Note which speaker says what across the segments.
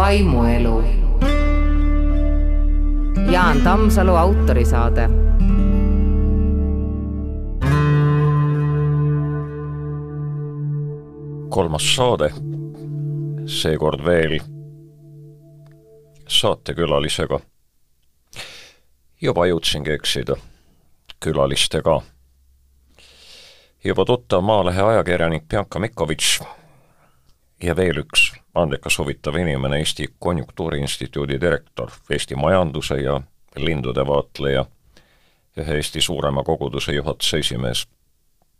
Speaker 1: vaimuelu. Jaan Tammsalu autorisaade.
Speaker 2: kolmas saade, seekord veel saatekülalisega. juba jõudsingi eksida külalistega. juba tuttav Maalehe ajakirjanik Bianca Mikovitš ja veel üks andekas huvitav inimene, Eesti Konjunktuuriinstituudi direktor, Eesti majanduse ja lindude vaatleja, ühe Eesti suurema koguduse juhatuse esimees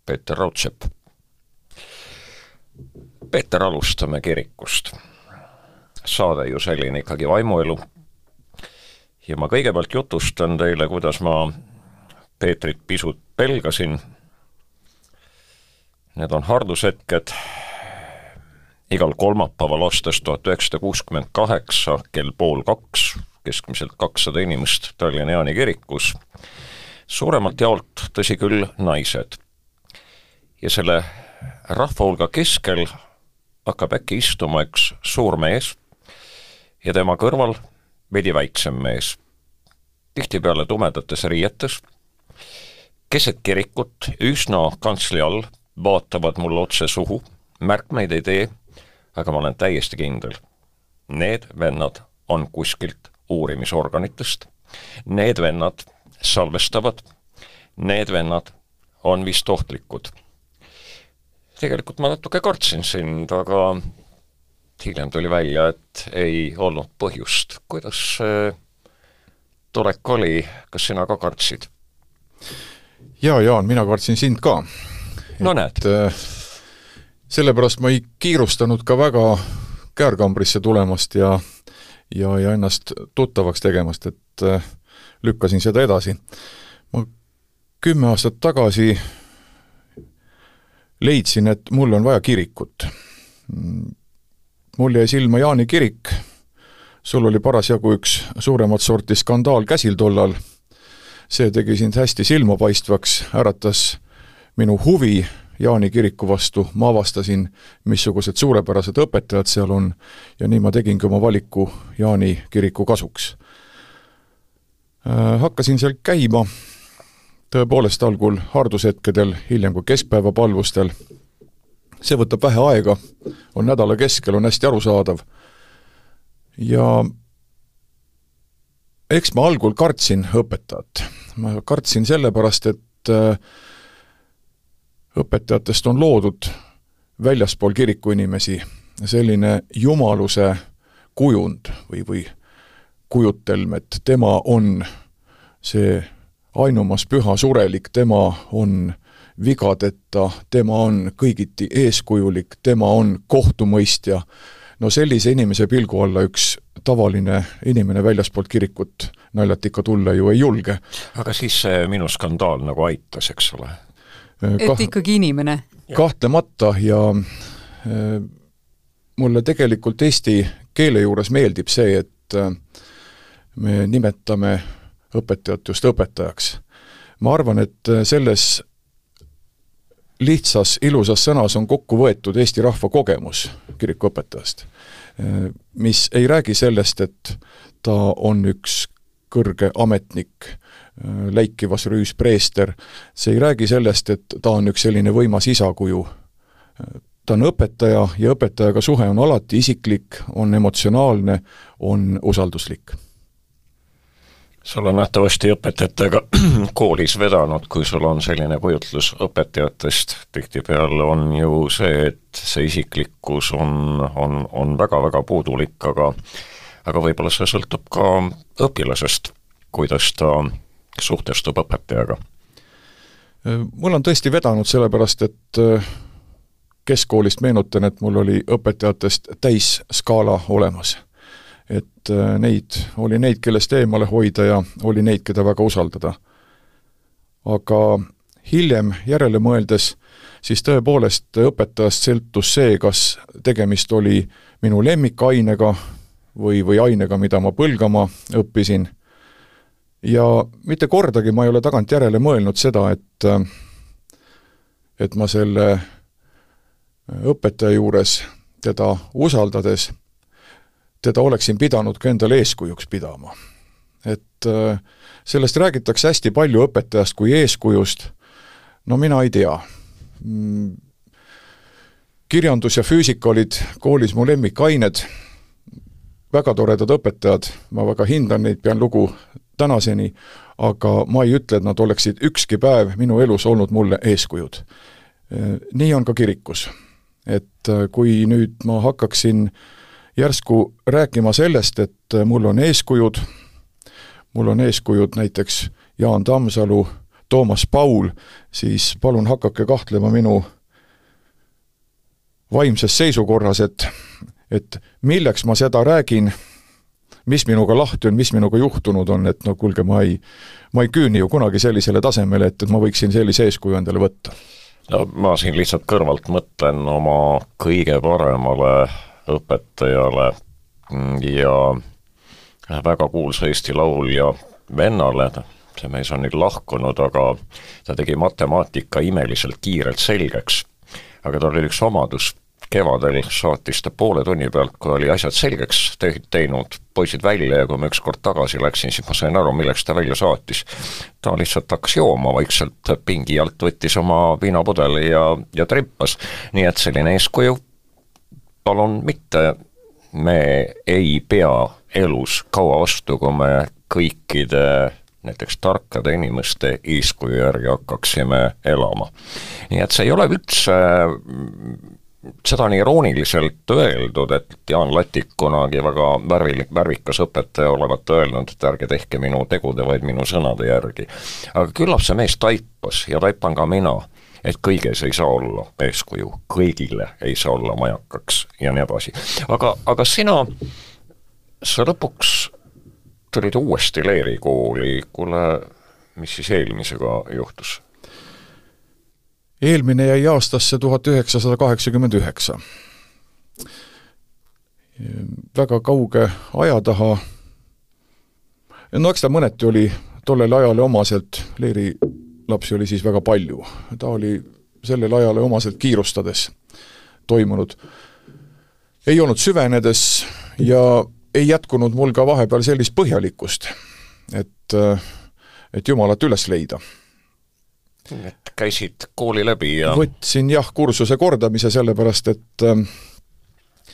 Speaker 2: Peeter Raudsepp. Peeter, alustame kirikust. saade ju selline ikkagi vaimuelu. ja ma kõigepealt jutustan teile, kuidas ma Peetrit pisut pelgasin. Need on hardushetked igal kolmapäeval aastast tuhat üheksasada kuuskümmend kaheksa kell pool kaks, keskmiselt kakssada inimest Tallinna Jaani kirikus, suuremalt jaolt, tõsi küll, naised. ja selle rahva hulga keskel hakkab äkki istuma üks suur mees ja tema kõrval veidi väiksem mees, tihtipeale tumedates riietes, keset kirikut, üsna kantsli all, vaatavad mulle otse suhu, märkmeid ei tee aga ma olen täiesti kindel, need vennad on kuskilt uurimisorganitest, need vennad salvestavad, need vennad on vist ohtlikud. tegelikult ma natuke kartsin sind, aga hiljem tuli välja, et ei olnud põhjust. kuidas see tulek oli, kas sina ka kartsid?
Speaker 3: jaa, Jaan, mina kartsin sind ka.
Speaker 2: no näed
Speaker 3: äh, sellepärast ma ei kiirustanud ka väga käärkambrisse tulemast ja ja, ja ennast tuttavaks tegemast, et äh, lükkasin seda edasi. ma kümme aastat tagasi leidsin, et mul on vaja kirikut. mul jäi silma Jaani kirik, sul oli parasjagu üks suuremat sorti skandaal käsil tollal, see tegi sind hästi silmapaistvaks, äratas minu huvi Jaani kiriku vastu, ma avastasin, missugused suurepärased õpetajad seal on ja nii ma tegingi oma valiku Jaani kiriku kasuks. Äh, hakkasin seal käima. Tõepoolest algul hardushetkedel, hiljem ka keskpäevapalvustel, see võtab vähe aega, on nädala keskel, on hästi arusaadav. Ja eks ma algul kartsin õpetajat. ma kartsin sellepärast, et äh, õpetajatest on loodud väljaspool kirikuinimesi selline jumaluse kujund või, või kujutelm, et tema on see ainumas püha surelik, tema on vigadeta, tema on kõigiti eeskujulik, tema on kohtumõistja, no sellise inimese pilgu alla üks tavaline inimene väljaspoolt kirikut naljalt ikka tulla ju ei julge.
Speaker 2: aga siis see minu skandaal nagu aitas, eks ole?
Speaker 4: Et kah, ikkagi inimene?
Speaker 3: kahtlemata ja äh, mulle tegelikult eesti keele juures meeldib see, et äh, me nimetame õpetajat just õpetajaks. ma arvan, et äh, selles lihtsas ilusas sõnas on kokku võetud Eesti rahva kogemus kirikuõpetajast, mis ei räägi sellest, et ta on üks kõrge ametnik, Äh, läikivas rüüspreester, see ei räägi sellest, et ta on üks selline võimas isakuju. Äh, ta on õpetaja ja õpetajaga suhe on alati isiklik, on emotsionaalne, on usalduslik.
Speaker 2: sul on nähtavasti õpetajatega koolis vedanud, kui sul on selline kujutlus õpetajatest, tihtipeale on ju see, et see isiklikkus on, on, on väga-väga puudulik, aga aga võib-olla see sõltub ka õpilasest, kuidas ta suhtestub õpetajaga?
Speaker 3: mul on tõesti vedanud, sellepärast et äh, keskkoolist meenutan, et mul oli õpetajatest täisskaala olemas. et äh, neid, oli neid, kellest eemale hoida ja oli neid, keda väga usaldada. aga hiljem järele mõeldes, siis tõepoolest õpetajast sõltus see, kas tegemist oli minu lemmikainega või, või ainega, mida ma põlgama õppisin ja mitte kordagi ma ei ole tagantjärele mõelnud seda, et et ma selle õpetaja juures teda usaldades teda oleksin pidanud ka endale eeskujuks pidama. et sellest räägitakse hästi palju õpetajast kui eeskujust, no mina ei tea. Mm, kirjandus ja füüsika olid koolis mu lemmikained, väga toredad õpetajad, ma väga hindan neid, pean lugu tänaseni, aga ma ei ütle, et nad oleksid ükski päev minu elus olnud mulle eeskujud. Nii on ka kirikus. et kui nüüd ma hakkaksin järsku rääkima sellest, et mul on eeskujud, mul on eeskujud näiteks Jaan Tammsalu, Toomas Paul, siis palun hakake kahtlema minu vaimses seisukorras, et et milleks ma seda räägin mis minuga lahti on, mis minuga juhtunud on, et no kuulge, ma ei, ma ei küüni ju kunagi sellisele tasemele, et, et ma võiksin sellise eeskuju endale võtta.
Speaker 2: no ma siin lihtsalt kõrvalt mõtlen oma kõige paremale õpetajale ja väga kuulsa Eesti laulja vennale, see mees on nüüd lahkunud, aga ta tegi matemaatika imeliselt kiirelt selgeks. aga tal oli üks omadus, kevadel saatis ta poole tunni pealt, kui oli asjad selgeks te teinud, poisid välja ja kui ma ükskord tagasi läksin, siis ma sain aru, milleks ta välja saatis. ta lihtsalt hakkas jooma vaikselt pingi alt, võttis oma viinapudeli ja, ja trippas. nii et selline eeskuju, palun mitte, me ei pea elus kaua vastu, kui me kõikide näiteks tarkade inimeste eeskuju järgi hakkaksime elama. nii et see ei ole üldse seda on irooniliselt öeldud, et Jaan Latik kunagi väga värvil, värvikas õpetaja olevat öelnud, et ärge tehke minu tegude, vaid minu sõnade järgi. aga küllap see mees taipas ja taipan ka mina, et kõiges ei saa olla eeskuju, kõigile ei saa olla majakaks ja nii edasi. aga, aga sina, sa lõpuks tulid uuesti Leeri kooli, kuule, mis siis eelmisega juhtus?
Speaker 3: Eelmine jäi aastasse tuhat üheksasada kaheksakümmend üheksa. väga kauge aja taha, no eks ta mõneti oli tollele ajale omaselt, Leeri lapsi oli siis väga palju, ta oli sellele ajale omaselt kiirustades toimunud. ei olnud süvenedes ja ei jätkunud mul ka vahepeal sellist põhjalikkust, et, et Jumalat üles leida
Speaker 2: et käisid kooli läbi ja
Speaker 3: võtsin jah, kursuse kordamise, sellepärast et ähm,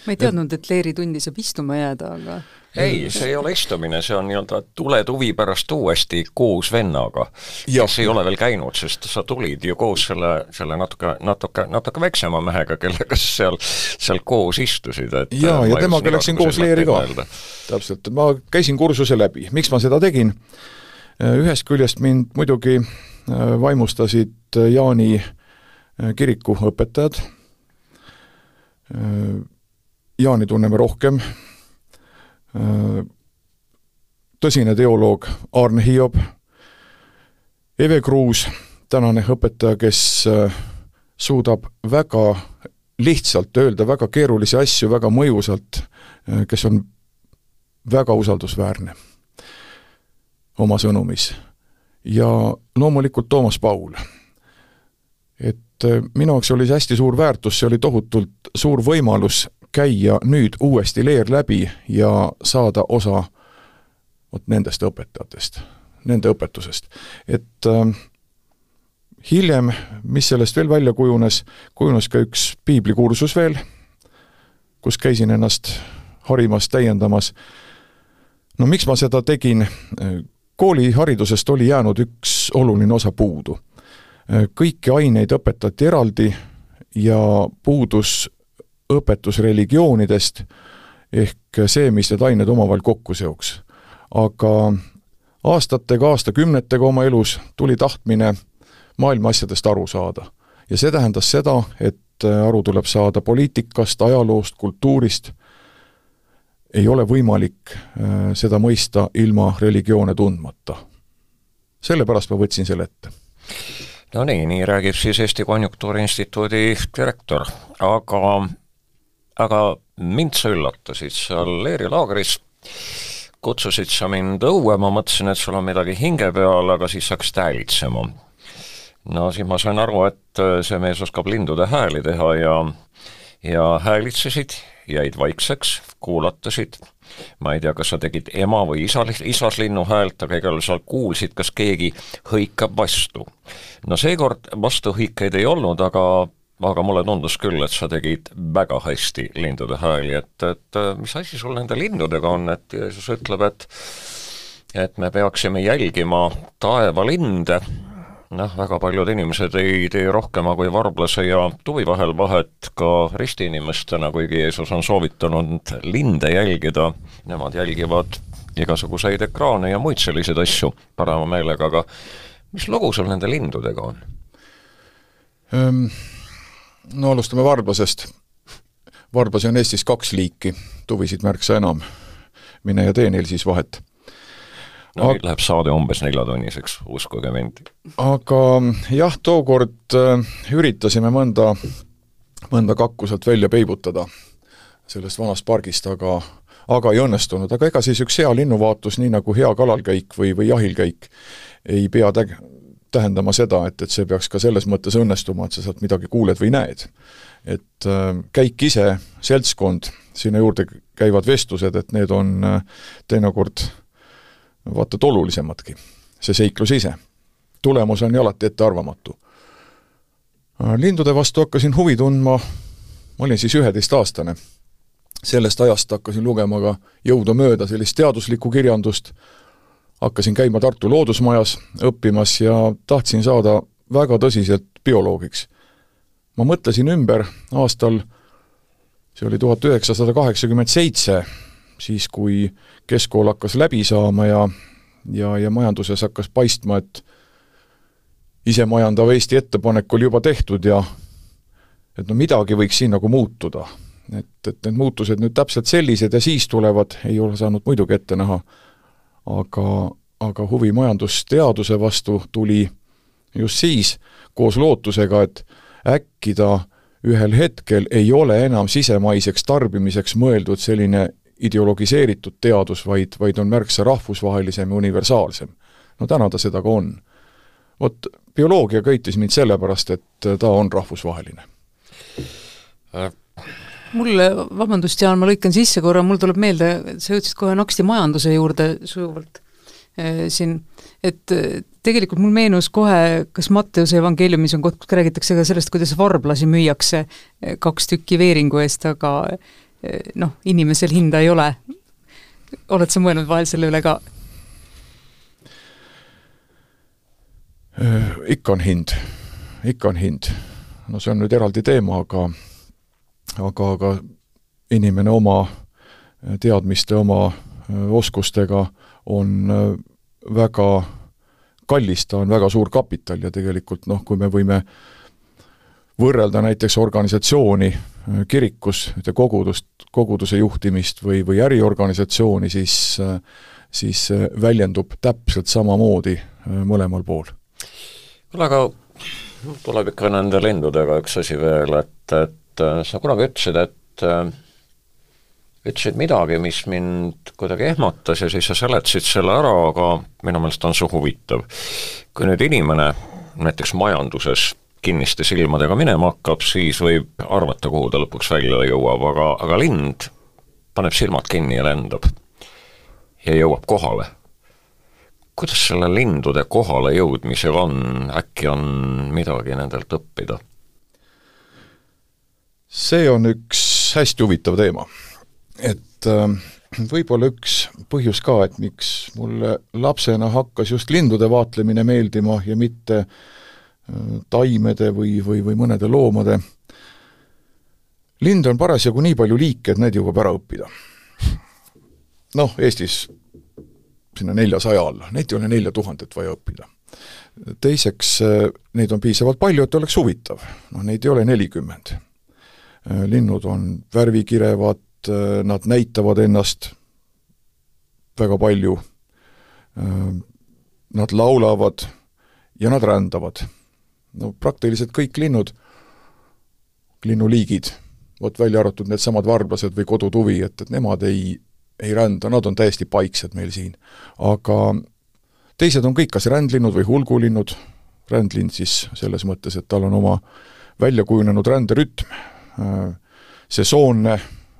Speaker 4: ma ei teadnud, et leeritundi saab istuma jääda, aga
Speaker 2: ei, see ei ole istumine, see on nii-öelda tuled huvi pärast uuesti koos vennaga, kes ei ole veel käinud, sest sa tulid ju koos selle, selle natuke, natuke, natuke väiksema mehega, kellega sa seal, seal koos istusid, et
Speaker 3: jaa, ja temaga läksin koos leeri ka. täpselt, ma käisin kursuse läbi, miks ma seda tegin? ühest küljest mind muidugi vaimustasid äh, Jaani äh, kiriku õpetajad. Jaani tunneme rohkem. tõsine teoloog Arne Hiob, Eve Kruus, tänane õpetaja, kes suudab väga lihtsalt öelda väga keerulisi asju väga mõjusalt, kes on väga usaldusväärne oma sõnumis ja loomulikult Toomas Paul. et äh, minu jaoks oli see hästi suur väärtus, see oli tohutult suur võimalus käia nüüd uuesti leer läbi ja saada osa vot nendest õpetajatest, nende õpetusest. et äh, hiljem, mis sellest veel välja kujunes, kujunes ka üks piiblikursus veel, kus käisin ennast harimas, täiendamas. no miks ma seda tegin, kooliharidusest oli jäänud üks oluline osa puudu. kõiki aineid õpetati eraldi ja puudus õpetus religioonidest, ehk see, mis need ained omavahel kokku seoks. aga aastatega, aastakümnetega oma elus tuli tahtmine maailma asjadest aru saada. ja see tähendas seda, et aru tuleb saada poliitikast, ajaloost, kultuurist ei ole võimalik äh, seda mõista ilma religioone tundmata. sellepärast ma võtsin selle ette.
Speaker 2: no nii, räägib siis Eesti Konjunktuuriinstituudi direktor, aga aga mind sa üllatasid seal Leeri laagris, kutsusid sa mind õue, ma mõtlesin, et sul on midagi hinge peal, aga siis hakkasid häälitsema. no siis ma sain aru, et see mees oskab lindude hääli teha ja ja häälitsesid jäid vaikseks, kuulatasid. Ma ei tea, kas sa tegid ema või isa, isaslinnu häält, aga igal juhul sa kuulsid, kas keegi hõikab vastu. no seekord vastuhõikeid ei olnud, aga aga mulle tundus küll, et sa tegid väga hästi lindude hääli, et, et mis asi sul nende lindudega on, et Jeesus ütleb, et et me peaksime jälgima taevalinde, noh, väga paljud inimesed ei tee rohkema kui varblase ja tuvi vahel vahet ka ristiinimestena, kuigi Jeesus on soovitanud linde jälgida, nemad jälgivad igasuguseid ekraane ja muid selliseid asju parema meelega, aga mis lugu sul nende lindudega on?
Speaker 3: Ehm, no alustame varblasest. varblasi on Eestis kaks liiki, tuvisid märksa enam. mine ja tee neil siis vahet
Speaker 2: no nüüd läheb saade umbes neljatunniseks, uskuge mind.
Speaker 3: aga jah, tookord äh, üritasime mõnda, mõnda kakku sealt välja peibutada sellest vanast pargist, aga aga ei õnnestunud, aga ega siis üks hea linnuvaatus, nii nagu hea kalalkäik või, või jahilkäik, ei pea tä-, tähendama seda, et, et see peaks ka selles mõttes õnnestuma, et sa sealt midagi kuuled või näed. et äh, käik ise, seltskond, sinna juurde käivad vestlused, et need on äh, teinekord äh, vaata et olulisematki, see seiklus ise. tulemus on ju alati ettearvamatu. lindude vastu hakkasin huvi tundma, ma olin siis üheteistaastane. sellest ajast hakkasin lugema ka jõudumööda sellist teaduslikku kirjandust, hakkasin käima Tartu Loodusmajas õppimas ja tahtsin saada väga tõsiselt bioloogiks. ma mõtlesin ümber aastal, see oli tuhat üheksasada kaheksakümmend seitse, siis kui keskkool hakkas läbi saama ja ja, ja majanduses hakkas paistma, et isemajandav Eesti ettepanek oli juba tehtud ja et no midagi võiks siin nagu muutuda. et, et need muutused nüüd täpselt sellised ja siis tulevad, ei ole saanud muidugi ette näha, aga, aga huvi majandusteaduse vastu tuli just siis, koos lootusega, et äkki ta ühel hetkel ei ole enam sisemaiseks tarbimiseks mõeldud selline ideologiseeritud teadus, vaid, vaid on märksa rahvusvahelisem ja universaalsem. no täna ta seda ka on. vot bioloogia köitis mind sellepärast, et ta on rahvusvaheline
Speaker 4: mul, vabandust, Jaan, ma lõikan sisse korra, mul tuleb meelde, sa jõudsid kohe naksti majanduse juurde sujuvalt e, siin, et äh, tegelikult mul meenus kohe, kas Matteuse evangeeliumis on koht, kus räägitakse ka sellest, kuidas varblasi müüakse äh, kaks tükki veeringu eest, aga noh, inimesel hinda ei ole. oled sa mõelnud vahel selle üle ka?
Speaker 3: Äh, ikka on hind, ikka on hind. no see on nüüd eraldi teema, aga aga, aga inimene oma teadmiste, oma äh, oskustega on äh, väga kallis, ta on väga suur kapital ja tegelikult noh, kui me võime võrrelda näiteks organisatsiooni kirikus, ühte kogudust, koguduse juhtimist või, või äriorganisatsiooni, siis siis väljendub täpselt samamoodi äh, mõlemal pool.
Speaker 2: kuule, aga tuleb ikka nende lindudega üks asi veel, et, et äh, sa kunagi ütlesid, et äh, ütlesid midagi, mis mind kuidagi ehmatas ja siis sa seletasid selle ära, aga minu meelest on see huvitav. kui nüüd inimene näiteks majanduses kinniste silmadega minema hakkab, siis võib arvata, kuhu ta lõpuks välja jõuab, aga, aga lind paneb silmad kinni ja lendab. ja jõuab kohale. kuidas selle lindude kohale jõudmisega on, äkki on midagi nendelt õppida?
Speaker 3: see on üks hästi huvitav teema. et äh, võib-olla üks põhjus ka, et miks mulle lapsena hakkas just lindude vaatlemine meeldima ja mitte äh, taimede või, või, või mõnede loomade. linde on parasjagu nii palju liike, et need jõuab ära õppida. noh, Eestis sinna neljasaja alla, neid ei ole nelja tuhandet vaja õppida. teiseks, neid on piisavalt palju, et oleks huvitav. noh, neid ei ole nelikümmend. linnud on värvikirevad, nad näitavad ennast väga palju, nad laulavad ja nad rändavad no praktiliselt kõik linnud, linnuliigid, vot välja arvatud needsamad varblased või kodutuvi, et, et nemad ei, ei rända, nad on täiesti paiksed meil siin. aga teised on kõik kas rändlinnud või hulgulinnud, rändlind siis selles mõttes, et tal on oma välja kujunenud ränderütm, sesoonne,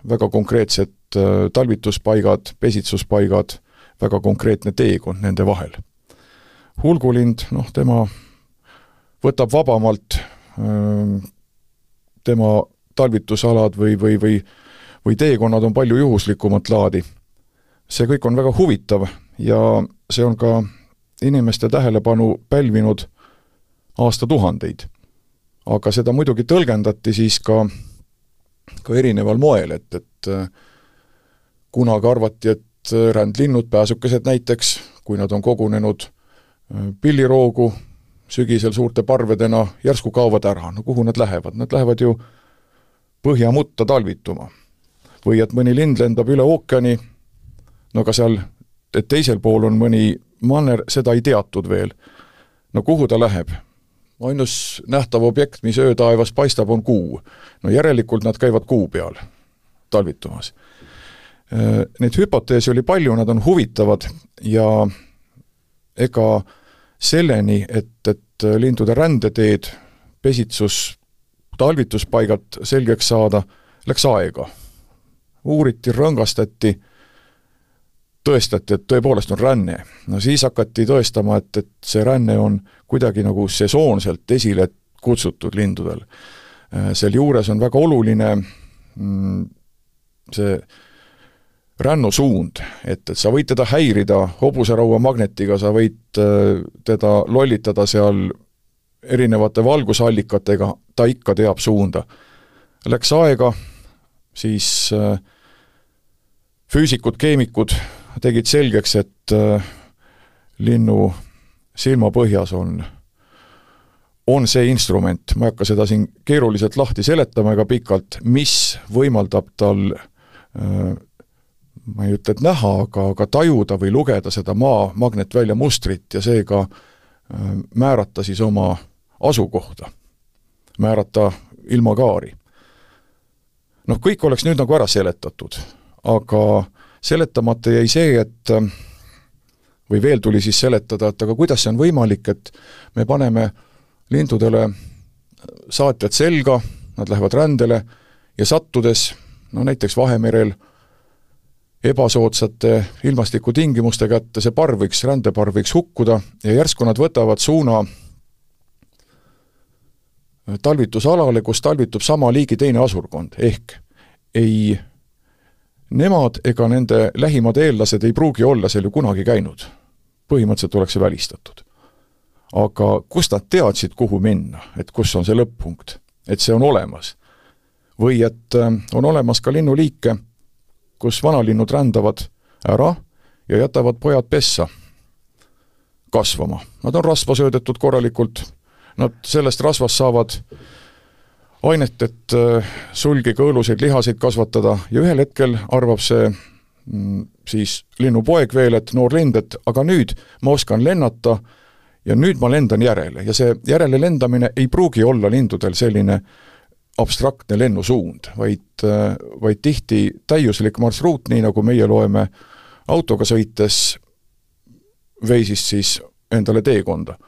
Speaker 3: väga konkreetsed äh, talvituspaigad, pesitsuspaigad, väga konkreetne teekond nende vahel. hulgulind, noh, tema võtab vabamalt äh, tema talvitusalad või, või, või või teekonnad on palju juhuslikumat laadi. see kõik on väga huvitav ja see on ka inimeste tähelepanu pälvinud aastatuhandeid. aga seda muidugi tõlgendati siis ka, ka erineval moel, et, et äh, kunagi arvati, et rändlinnud, pääsukesed näiteks, kui nad on kogunenud äh, pilliroogu sügisel suurte parvedena, järsku kaovad ära, no kuhu nad lähevad, nad lähevad ju põhjamutta talvituma. või et mõni lind lendab üle ookeani, no aga seal, teisel pool on mõni manner, seda ei teatud veel. no kuhu ta läheb? ainus nähtav objekt, mis öötaevas paistab, on kuu. no järelikult nad käivad kuu peal talvitumas. Äh, neid hüpoteese oli palju, nad on huvitavad ja ega selleni, et, et lindude rändeteed, pesitsus, talvituspaigad selgeks saada, läks aega. uuriti, rõngastati tõestati, et tõepoolest on ränne. no siis hakati tõestama, et, et see ränne on kuidagi nagu sesoonselt esile kutsutud lindudel. Äh, sealjuures on väga oluline mm, see rännusuund, et, et sa võid teda häirida hobuseraua magnetiga, sa võid äh, teda lollitada seal erinevate valgusallikatega, ta ikka teab suunda. Läks aega, siis äh, füüsikud, keemikud tegid selgeks, et äh, linnu silmapõhjas on, on see instrument, ma ei hakka seda siin keeruliselt lahti seletama ega pikalt, mis võimaldab tal ma ei ütle, et näha, aga, aga tajuda või lugeda seda maa magnetvälja mustrit ja seega äh, määrata siis oma asukohta, määrata ilmakaari. noh, kõik oleks nüüd nagu ära seletatud, aga seletamata jäi see, et või veel tuli siis seletada, et aga kuidas see on võimalik, et me paneme lindudele saatjad selga, nad lähevad rändele ja sattudes no näiteks Vahemerel ebasoodsate ilmastikutingimuste kätte, see parv võiks, rändeparv võiks hukkuda ja järsku nad võtavad suuna talvitusalale, kus talvitub sama liigi teine asurkond, ehk ei nemad ega nende lähimad eellased ei pruugi olla seal ju kunagi käinud. põhimõtteliselt oleks see välistatud. aga kust nad teadsid, kuhu minna, et kus on see lõpp-punkt, et see on olemas? või et äh, on olemas ka linnuliike, kus vanalinnud rändavad ära ja jätavad pojad pessa kasvama. Nad on rasva söödetud korralikult, nad sellest rasvast saavad ainet, et äh, sulgi, kõõluseid, lihaseid kasvatada ja ühel hetkel arvab see mm, siis linnupoeg veel, et noor lind, et aga nüüd ma oskan lennata ja nüüd ma lendan järele ja see järele lendamine ei pruugi olla lindudel selline abstraktne lennusuund, vaid, äh, vaid tihti täiuslik marsruut, nii nagu meie loeme autoga sõites veisist siis endale teekonda.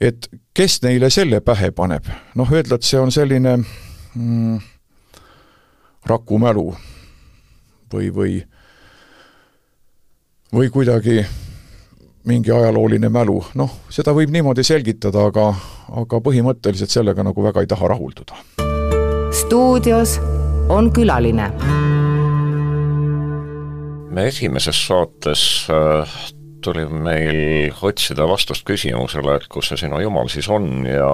Speaker 3: Et kes neile selle pähe paneb, noh, öelda, et see on selline mm, rakumälu või, või või kuidagi mingi ajalooline mälu, noh, seda võib niimoodi selgitada, aga, aga põhimõtteliselt sellega nagu väga ei taha rahulduda.
Speaker 1: stuudios on külaline.
Speaker 2: me esimeses saates äh, tuli meil otsida vastust küsimusele, et kus see sinu Jumal siis on ja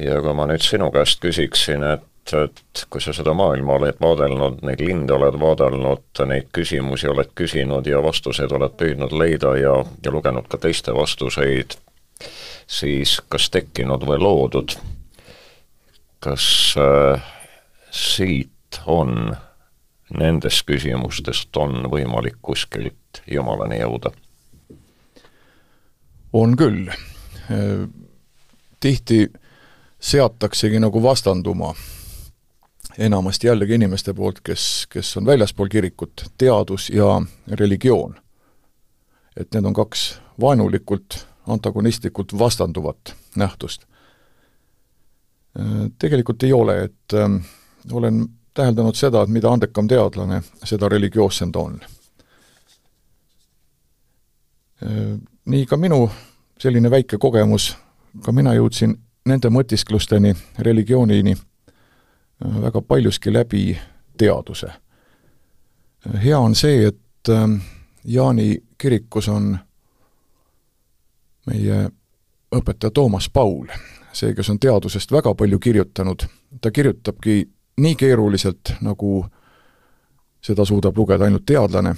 Speaker 2: ja kui ma nüüd sinu käest küsiksin, et, et kui sa seda maailma oled vaadelnud, neid linde oled vaadelnud, neid küsimusi oled küsinud ja vastuseid oled püüdnud leida ja, ja lugenud ka teiste vastuseid, siis kas tekkinud või loodud, kas äh, siit on nendest küsimustest on võimalik kuskilt Jumalani jõuda?
Speaker 3: on küll. tihti seataksegi nagu vastanduma enamasti jällegi inimeste poolt, kes, kes on väljaspool kirikut, teadus ja religioon. et need on kaks vaenulikult, antagonistlikult vastanduvat nähtust. tegelikult ei ole, et äh, olen täheldanud seda, et mida andekam teadlane, seda religioossem ta on. Nii ka minu selline väike kogemus, ka mina jõudsin nende mõtisklusteni, religioonini väga paljuski läbi teaduse. hea on see, et Jaani kirikus on meie õpetaja Toomas Paul, see, kes on teadusest väga palju kirjutanud, ta kirjutabki nii keeruliselt, nagu seda suudab lugeda ainult teadlane,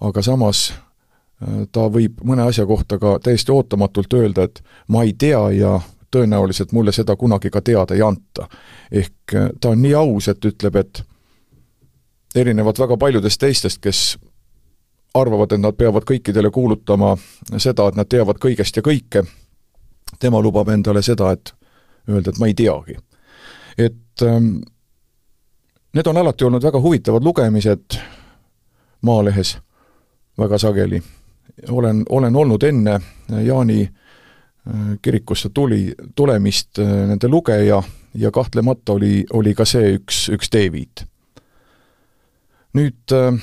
Speaker 3: aga samas äh, ta võib mõne asja kohta ka täiesti ootamatult öelda, et ma ei tea ja tõenäoliselt mulle seda kunagi ka teada ei anta. ehk äh, ta on nii aus, et ütleb, et erinevalt väga paljudest teistest, kes arvavad, et nad peavad kõikidele kuulutama seda, et nad teavad kõigest ja kõike, tema lubab endale seda, et öelda, et ma ei teagi. et ähm, need on alati olnud väga huvitavad lugemised Maalehes väga sageli. olen, olen olnud enne Jaani äh, kirikusse tuli, tulemist äh, nende lugeja ja kahtlemata oli, oli ka see üks, üks teeviit. nüüd äh,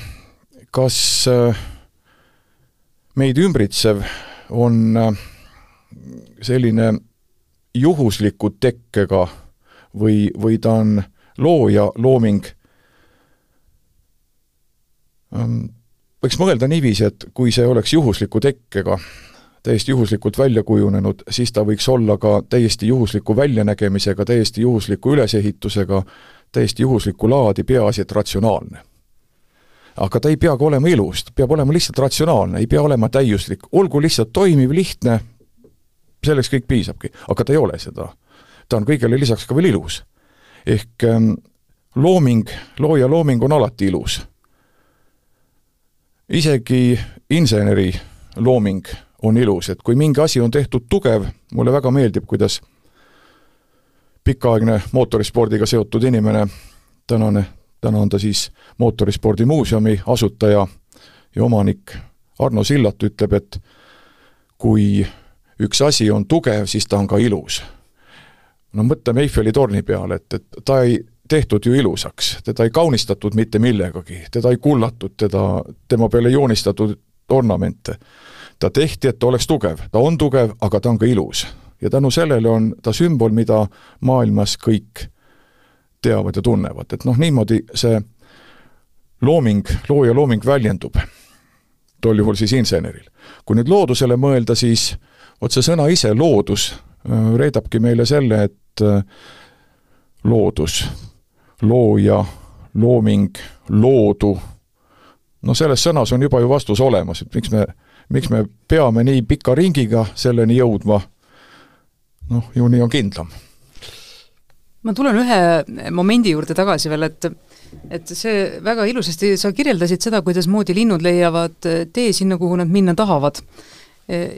Speaker 3: kas äh, meid ümbritsev on äh, selline juhusliku tekkega või, või ta on looja looming, ähm, võiks mõelda niiviisi, et kui see oleks juhusliku tekkega, täiesti juhuslikult välja kujunenud, siis ta võiks olla ka täiesti juhusliku väljanägemisega, täiesti juhusliku ülesehitusega, täiesti juhuslikku laadi, peaasi et ratsionaalne aga ta ei pea ka olema ilus, ta peab olema lihtsalt ratsionaalne, ei pea olema täiuslik, olgu lihtsalt toimiv, lihtne, selleks kõik piisabki, aga ta ei ole seda. ta on kõigele lisaks ka veel ilus. ehk ähm, looming, looja looming on alati ilus. isegi inseneri looming on ilus, et kui mingi asi on tehtud tugev, mulle väga meeldib, kuidas pikaaegne mootorispordiga seotud inimene, tänane täna on ta siis Mootorispordimuuseumi asutaja ja omanik Arno Sillat ütleb, et kui üks asi on tugev, siis ta on ka ilus. no mõtleme Eiffeli torni peale, et, et ta ei tehtud ju ilusaks, teda ei kaunistatud mitte millegagi, teda ei kullatud, teda, tema peale joonistatud ornamente. Ta tehti, et ta oleks tugev, ta on tugev, aga ta on ka ilus. ja tänu sellele on ta sümbol, mida maailmas kõik teavad ja tunnevad, et noh, niimoodi see looming, looja looming väljendub, tol juhul siis inseneril. kui nüüd loodusele mõelda, siis vot see sõna ise, loodus, äh, reedabki meile selle, et äh, loodus, looja, looming, loodu, no selles sõnas on juba ju vastus olemas, et miks me, miks me peame nii pika ringiga selleni jõudma, noh, ju nii on kindlam.
Speaker 4: Ma tulen ühe momendi juurde tagasi veel, et et see väga ilusasti, sa kirjeldasid seda, kuidasmoodi linnud leiavad tee sinna, kuhu nad minna tahavad.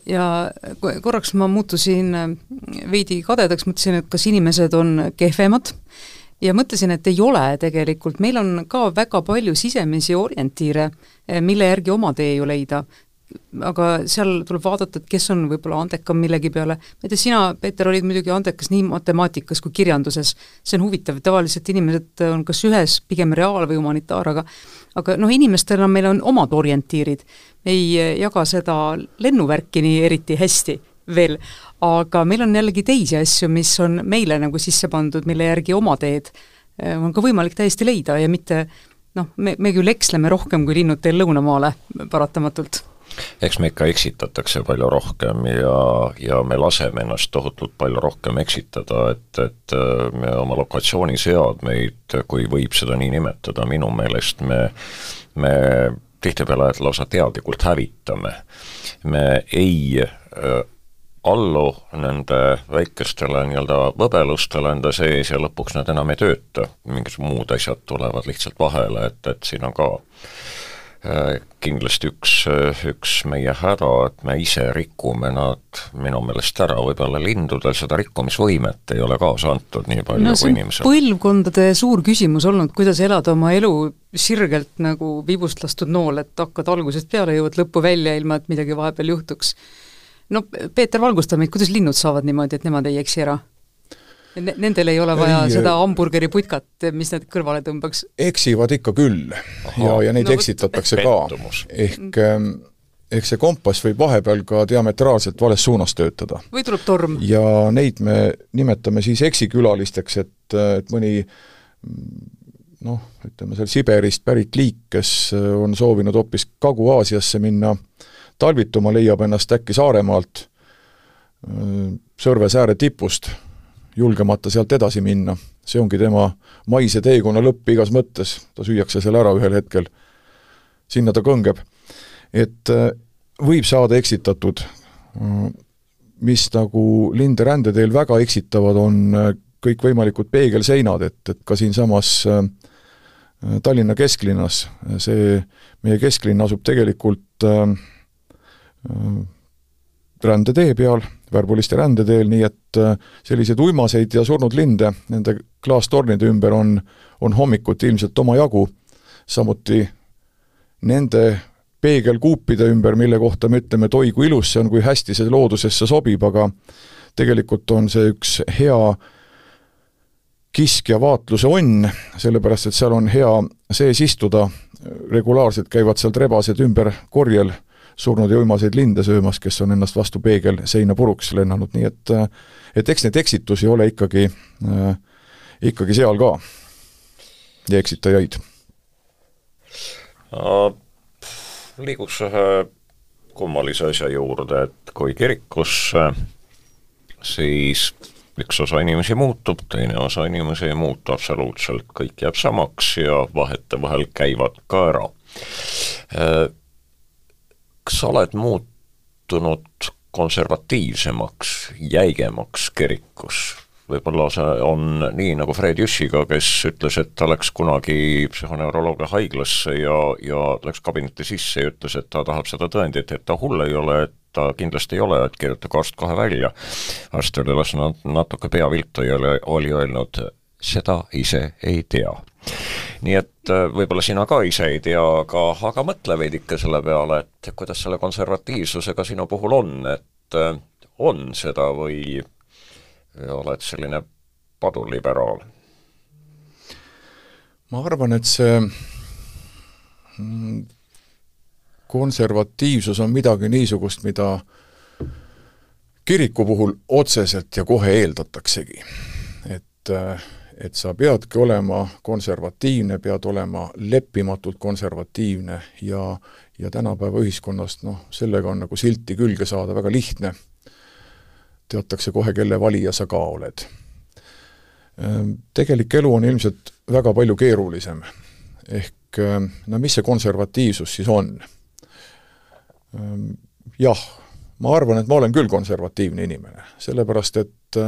Speaker 4: ja korraks ma muutusin veidi kadedaks, mõtlesin, et kas inimesed on kehvemad ja mõtlesin, et ei ole tegelikult, meil on ka väga palju sisemisi orientiire, mille järgi oma tee ju leida aga seal tuleb vaadata, et kes on võib-olla andekam millegi peale, ma ei tea, sina, Peeter, olid muidugi andekas nii matemaatikas kui kirjanduses, see on huvitav, tavaliselt inimesed on kas ühes pigem reaal- või humanitaar, aga aga noh, inimestena meil on omad orientiirid, me ei jaga seda lennuvärki nii eriti hästi veel, aga meil on jällegi teisi asju, mis on meile nagu sisse pandud, mille järgi oma teed eh, on ka võimalik täiesti leida ja mitte noh, me, me küll eksleme rohkem kui linnud teel lõunamaale paratamatult
Speaker 2: eks me ikka eksitatakse palju rohkem ja, ja me laseme ennast tohutult palju rohkem eksitada, et, et äh, me oma lokatsiooniseadmeid, kui võib seda nii nimetada, minu meelest me, me tihtipeale lausa teadlikult hävitame. me ei äh, allu nende väikestele nii-öelda võbelustele enda sees ja lõpuks nad enam ei tööta, mingisugused muud asjad tulevad lihtsalt vahele, et, et siin on ka kindlasti üks, äh, üks meie häda, et me ise rikume nad minu meelest ära, võib-olla lindudel seda rikkumisvõimet ei ole kaasa antud nii palju no, kui inimesel.
Speaker 4: põlvkondade suur küsimus olnud, kuidas elada oma elu sirgelt nagu vibust lastud nool, et hakkad algusest peale, jõuad lõppu välja, ilma et midagi vahepeal juhtuks. no Peeter, valgusta meid, kuidas linnud saavad niimoodi, et nemad ei eksi ära? Nendel ei ole vaja ei, seda hamburgeriputkat, mis nad kõrvale tõmbaks?
Speaker 3: eksivad ikka küll Aha. ja, ja neid no, eksitatakse ka. ehk ähm, ehk see kompass võib vahepeal ka diametraalselt vales suunas töötada.
Speaker 4: või tuleb torm.
Speaker 3: ja neid me nimetame siis eksikülalisteks, et, et mõni noh, ütleme seal Siberist pärit liik, kes on soovinud hoopis Kagu-Aasiasse minna talvituma, leiab ennast äkki Saaremaalt, Sõrve sääre tipust, julgemata sealt edasi minna. see ongi tema maise teekonna lõpp igas mõttes, ta süüakse seal ära ühel hetkel. sinna ta kõngeb. Et äh, võib saada eksitatud, mis nagu linde rändeteel väga eksitavad, on äh, kõikvõimalikud peegelseinad, et, et ka siinsamas äh, Tallinna kesklinnas, see meie kesklinn asub tegelikult rändetee peal, Värbuliste rändeteel, nii et selliseid uimaseid ja surnud linde nende klaastornide ümber on, on hommikuti ilmselt omajagu, samuti nende peegelkuupide ümber, mille kohta me ütleme, et oi kui ilus see on, kui hästi see loodusesse sobib, aga tegelikult on see üks hea kiskja vaatluse onn, sellepärast et seal on hea sees istuda, regulaarselt käivad sealt rebased ümber korjel surnud ja uimaseid linde söömas, kes on ennast vastu peegelseina puruks lennanud, nii et et eks neid eksitusi ole ikkagi äh,, ikkagi seal ka ja eksitajaid
Speaker 2: uh liiguks ühe kummalise asja juurde, et kui kirikusse, siis üks osa inimesi muutub, teine osa inimesi ei muutu absoluutselt, kõik jääb samaks ja vahetevahel käivad ka ära. Kas sa oled muutunud konservatiivsemaks, jäigemaks kirikus võib-olla see on nii nagu Fred Jüssiga, kes ütles, et ta läks kunagi psühhoneuroloogia haiglasse ja, ja läks kabinetti sisse ja ütles, et ta tahab seda tõendit, et ta hull ei ole, et ta kindlasti ei ole, et kirjutagu arst kohe välja. arst oli lasknud natuke pea viltu ja oli öelnud, seda ise ei tea. Nii et äh, võib-olla sina ka ise ei tea, aga, aga mõtle veidike selle peale, et kuidas selle konservatiivsusega sinu puhul on, et äh, on seda või oled selline paduliberaal?
Speaker 3: ma arvan, et see mm, konservatiivsus on midagi niisugust, mida kiriku puhul otseselt ja kohe eeldataksegi. et, et sa peadki olema konservatiivne, pead olema leppimatult konservatiivne ja ja tänapäeva ühiskonnast noh, sellega on nagu silti külge saada väga lihtne teatakse kohe, kelle valija sa ka oled. Ehm, tegelik elu on ilmselt väga palju keerulisem. ehk ehm, no mis see konservatiivsus siis on? Ehm, jah, ma arvan, et ma olen küll konservatiivne inimene, sellepärast et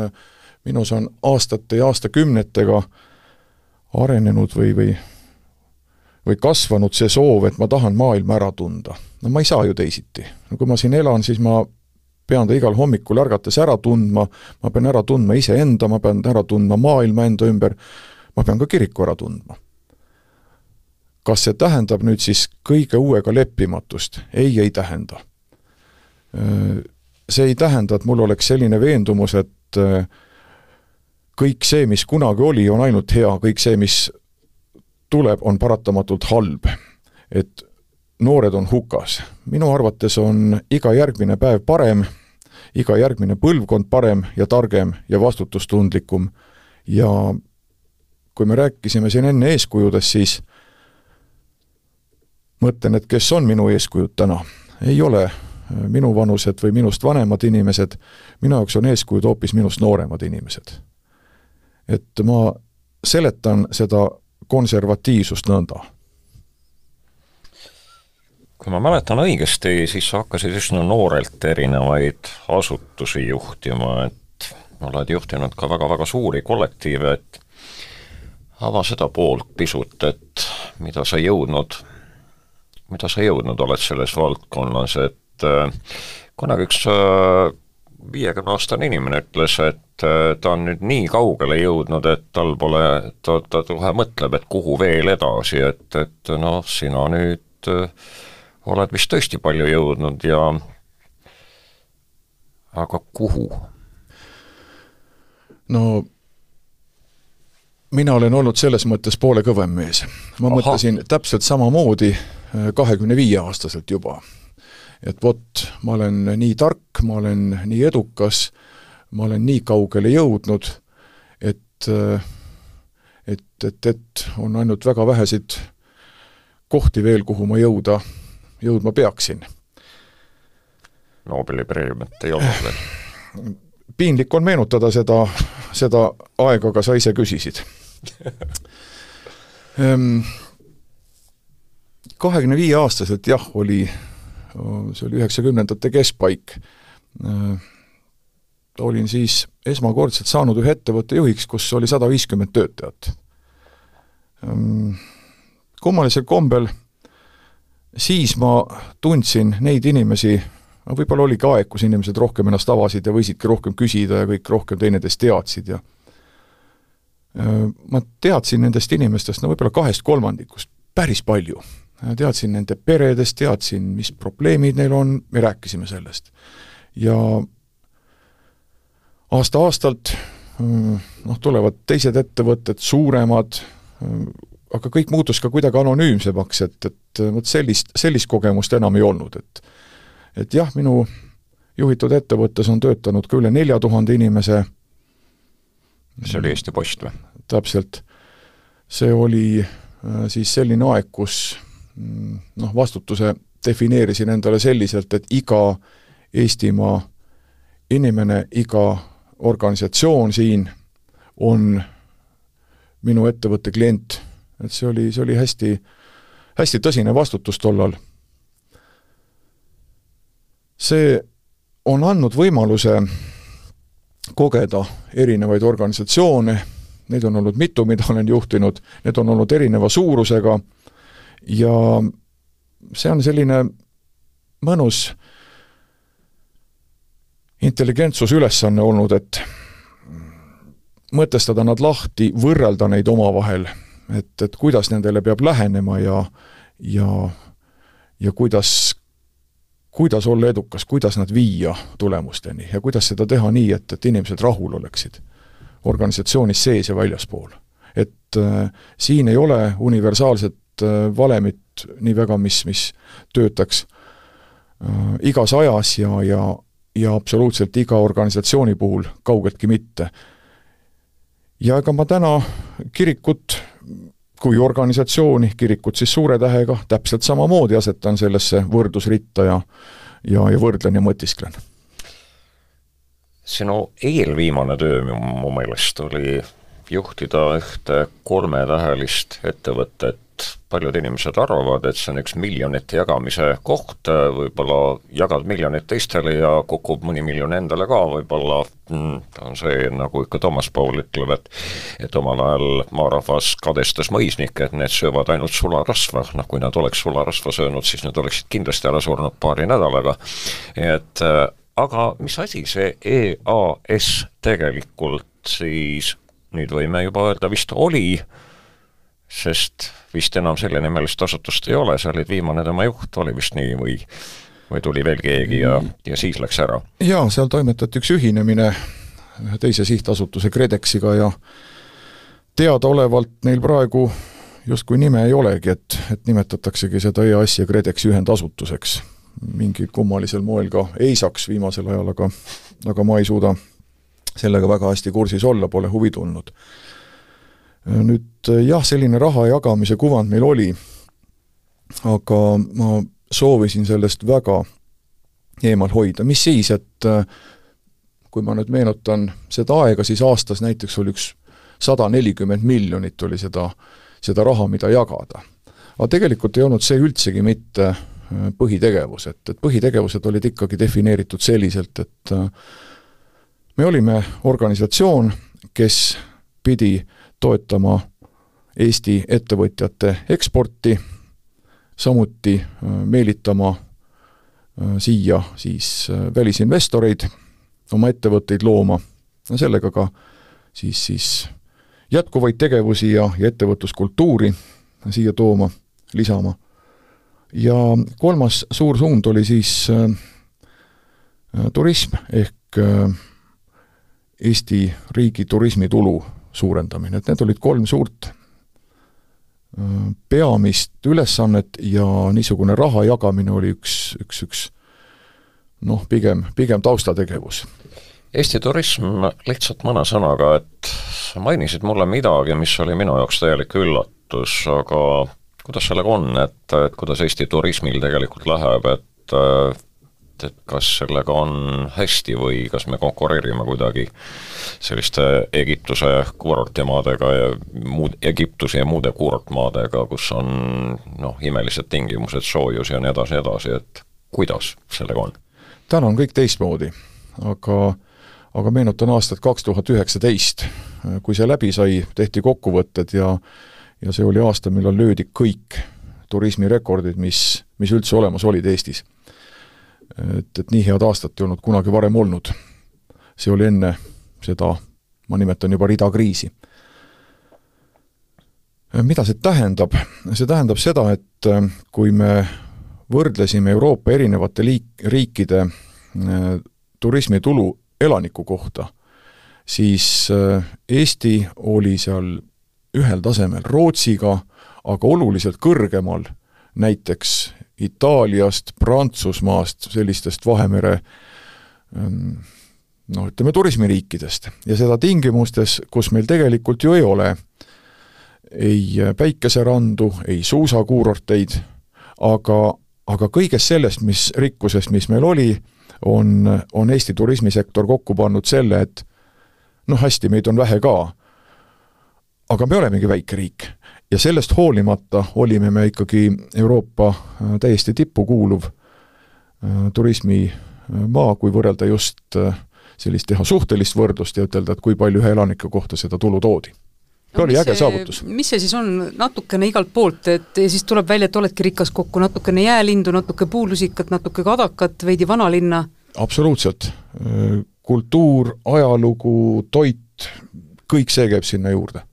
Speaker 3: minus on aastate ja aastakümnetega arenenud või, või või kasvanud see soov, et ma tahan maailma ära tunda. no ma ei saa ju teisiti. no kui ma siin elan, siis ma pean ta igal hommikul ärgates ära tundma, ma pean ära tundma iseenda, ma pean ära tundma maailma enda ümber, ma pean ka kiriku ära tundma. kas see tähendab nüüd siis kõige uuega leppimatust? ei, ei tähenda. See ei tähenda, et mul oleks selline veendumus, et kõik see, mis kunagi oli, on ainult hea, kõik see, mis tuleb, on paratamatult halb. et noored on hukas. minu arvates on iga järgmine päev parem iga järgmine põlvkond parem ja targem ja vastutustundlikum ja kui me rääkisime siin enne eeskujudest, siis mõtlen, et kes on minu eeskujud täna, ei ole minuvanused või minust vanemad inimesed, minu jaoks on eeskujud hoopis minust nooremad inimesed. Et ma seletan seda konservatiivsust nõnda.
Speaker 2: Kui ma mäletan õigesti, siis sa hakkasid üsna noorelt erinevaid asutusi juhtima, et oled juhtinud ka väga-väga suuri kollektiive, et ava seda poolt pisut, et mida sa jõudnud, mida sa jõudnud oled selles valdkonnas, et äh, kunagi üks äh, viiekümne-aastane inimene ütles, et äh, ta on nüüd nii kaugele jõudnud, et tal pole, ta, ta kohe mõtleb, et kuhu veel edasi, et, et noh, sina nüüd äh, oled vist tõesti palju jõudnud ja aga kuhu?
Speaker 3: no mina olen olnud selles mõttes poole kõvem mees. ma Aha. mõtlesin täpselt samamoodi kahekümne viie aastaselt juba. Et vot, ma olen nii tark, ma olen nii edukas, ma olen nii kaugele jõudnud, et et, et, et on ainult väga väheseid kohti veel, kuhu ma jõuda, jõudma peaksin.
Speaker 2: Nobeli preemiat ei olnud veel?
Speaker 3: piinlik on meenutada seda, seda aega, aga sa ise küsisid ehm, kahekümne viie aastaselt jah, oli, see oli üheksakümnendate keskpaik, ehm, olin siis esmakordselt saanud ühe ettevõtte juhiks, kus oli sada viiskümmend töötajat. Ehm, kummalisel kombel siis ma tundsin neid inimesi, no võib-olla oligi aeg, kus inimesed rohkem ennast avasid ja võisidki rohkem küsida ja kõik rohkem teineteist teadsid ja ma teadsin nendest inimestest no võib-olla kahest kolmandikust päris palju. Teadsin nende peredest, teadsin, mis probleemid neil on, me rääkisime sellest. ja aasta-aastalt noh, tulevad teised ettevõtted, suuremad, aga kõik muutus ka kuidagi anonüümsemaks, et, et vot sellist, sellist kogemust enam ei olnud, et et jah, minu juhitud ettevõttes on töötanud ka üle nelja tuhande inimese.
Speaker 2: see oli Eesti Post või?
Speaker 3: täpselt. see oli äh, siis selline aeg, kus mm, noh, vastutuse defineerisin endale selliselt, et iga Eestimaa inimene, iga organisatsioon siin on minu ettevõtte klient. Et see oli, see oli hästi, hästi tõsine vastutus tollal. see on andnud võimaluse kogeda erinevaid organisatsioone, neid on olnud mitu, mida olen juhtinud, need on olnud erineva suurusega ja see on selline mõnus intelligentsusülesanne olnud, et mõtestada nad lahti, võrrelda neid omavahel et, et kuidas nendele peab lähenema ja, ja, ja kuidas, kuidas olla edukas, kuidas nad viia tulemusteni ja kuidas seda teha nii, et, et inimesed rahul oleksid organisatsioonis sees ja väljaspool. et äh, siin ei ole universaalset äh, valemit nii väga, mis, mis töötaks äh, igas ajas ja, ja, ja absoluutselt iga organisatsiooni puhul kaugeltki mitte. ja ega ma täna kirikut kui organisatsiooni, kirikut siis suure tähega, täpselt samamoodi asetan sellesse võrdlusritta ja ja, ja võrdlen ja mõtisklen.
Speaker 2: sinu eelviimane töö mu meelest oli juhtida ühte kolmetähelist ettevõtet paljud inimesed arvavad, et see on üks miljonite jagamise koht, võib-olla jagad miljonit teistele ja kukub mõni miljon endale ka, võib-olla mm, on see, nagu ikka Toomas Paul ütleb, et et omal ajal maarahvas kadestas mõisnikke, et need söövad ainult sularasva, noh kui nad oleks sularasva söönud, siis nad oleksid kindlasti ära surnud paari nädalaga, et äh, aga mis asi see EAS tegelikult siis nüüd võime juba öelda, vist oli, sest vist enam sellenimelist asutust ei ole, sa olid viimane tema juht, oli vist nii või või tuli veel keegi ja, ja siis läks ära?
Speaker 3: jaa, seal toimetati üks ühinemine ühe teise sihtasutuse KredExiga ja teadaolevalt neil praegu justkui nime ei olegi, et, et nimetataksegi seda EAS ja KredExi ühendasutuseks. mingil kummalisel moel ka EISaks viimasel ajal, aga aga ma ei suuda sellega väga hästi kursis olla, pole huvi tundnud nüüd eh, jah, selline raha jagamise kuvand meil oli, aga ma soovisin sellest väga eemal hoida, mis siis, et eh, kui ma nüüd meenutan seda aega, siis aastas näiteks oli üks sada nelikümmend miljonit oli seda, seda raha, mida jagada. aga tegelikult ei olnud see üldsegi mitte eh, põhitegevus, et, et põhitegevused olid ikkagi defineeritud selliselt, et me olime organisatsioon, kes pidi äh, toetama Eesti ettevõtjate eksporti, samuti äh, meelitama äh, siia siis äh, välisinvestoreid, oma ettevõtteid looma, no sellega ka siis, siis jätkuvaid tegevusi ja, ja ettevõtluskultuuri siia tooma, lisama. ja kolmas suur suund oli siis äh, turism ehk äh, Eesti riigi turismitulu suurendamine, et need olid kolm suurt peamist ülesannet ja niisugune raha jagamine oli üks, üks, üks noh, pigem, pigem taustategevus.
Speaker 2: Eesti turism, lihtsalt mõne sõnaga, et sa mainisid mulle midagi, mis oli minu jaoks täielik üllatus, aga kuidas sellega on, et, et kuidas Eesti turismil tegelikult läheb, et et kas sellega on hästi või kas me konkureerime kuidagi selliste Egiptuse kuurortimaadega ja muud, Egiptuse ja muude kuurortmaadega, kus on noh, imelised tingimused, soojus ja nii edasi, edasi, et kuidas sellega on?
Speaker 3: täna on kõik teistmoodi, aga aga meenutan aastat kaks tuhat üheksateist, kui see läbi sai, tehti kokkuvõtted ja ja see oli aasta, millal löödi kõik turismirekordid, mis, mis üldse olemas olid Eestis. Et, et nii head aastat ei olnud kunagi varem olnud. see oli enne seda, ma nimetan juba rida kriisi. mida see tähendab? see tähendab seda, et kui me võrdlesime Euroopa erinevate liik-, riikide turismitulu elaniku kohta, siis äh, Eesti oli seal ühel tasemel Rootsiga, aga oluliselt kõrgemal näiteks Itaaliast, Prantsusmaast, sellistest Vahemere ähm, noh, ütleme turismiriikidest. Ja seda tingimustes, kus meil tegelikult ju ei ole ei päikeserandu, ei suusakuurorteid, aga, aga kõigest sellest, mis rikkusest, mis meil oli, on, on Eesti turismisektor kokku pannud selle, et noh, hästi, meid on vähe ka, aga me olemegi väike riik ja sellest hoolimata olime me ikkagi Euroopa äh, täiesti tippu kuuluv äh, turismimaa, äh, kui võrrelda just sellist, teha suhtelist võrdlust ja ütelda, et kui palju ühe elaniku kohta seda tulu toodi no, oli äge saavutus.
Speaker 4: mis see siis on, natukene igalt poolt, et ja siis tuleb välja, et oledki rikas kokku, natukene jäälindu, natuke puulusikat, natuke kadakat, veidi vanalinna?
Speaker 3: absoluutselt. kultuur, ajalugu, toit, kõik see käib sinna juurde.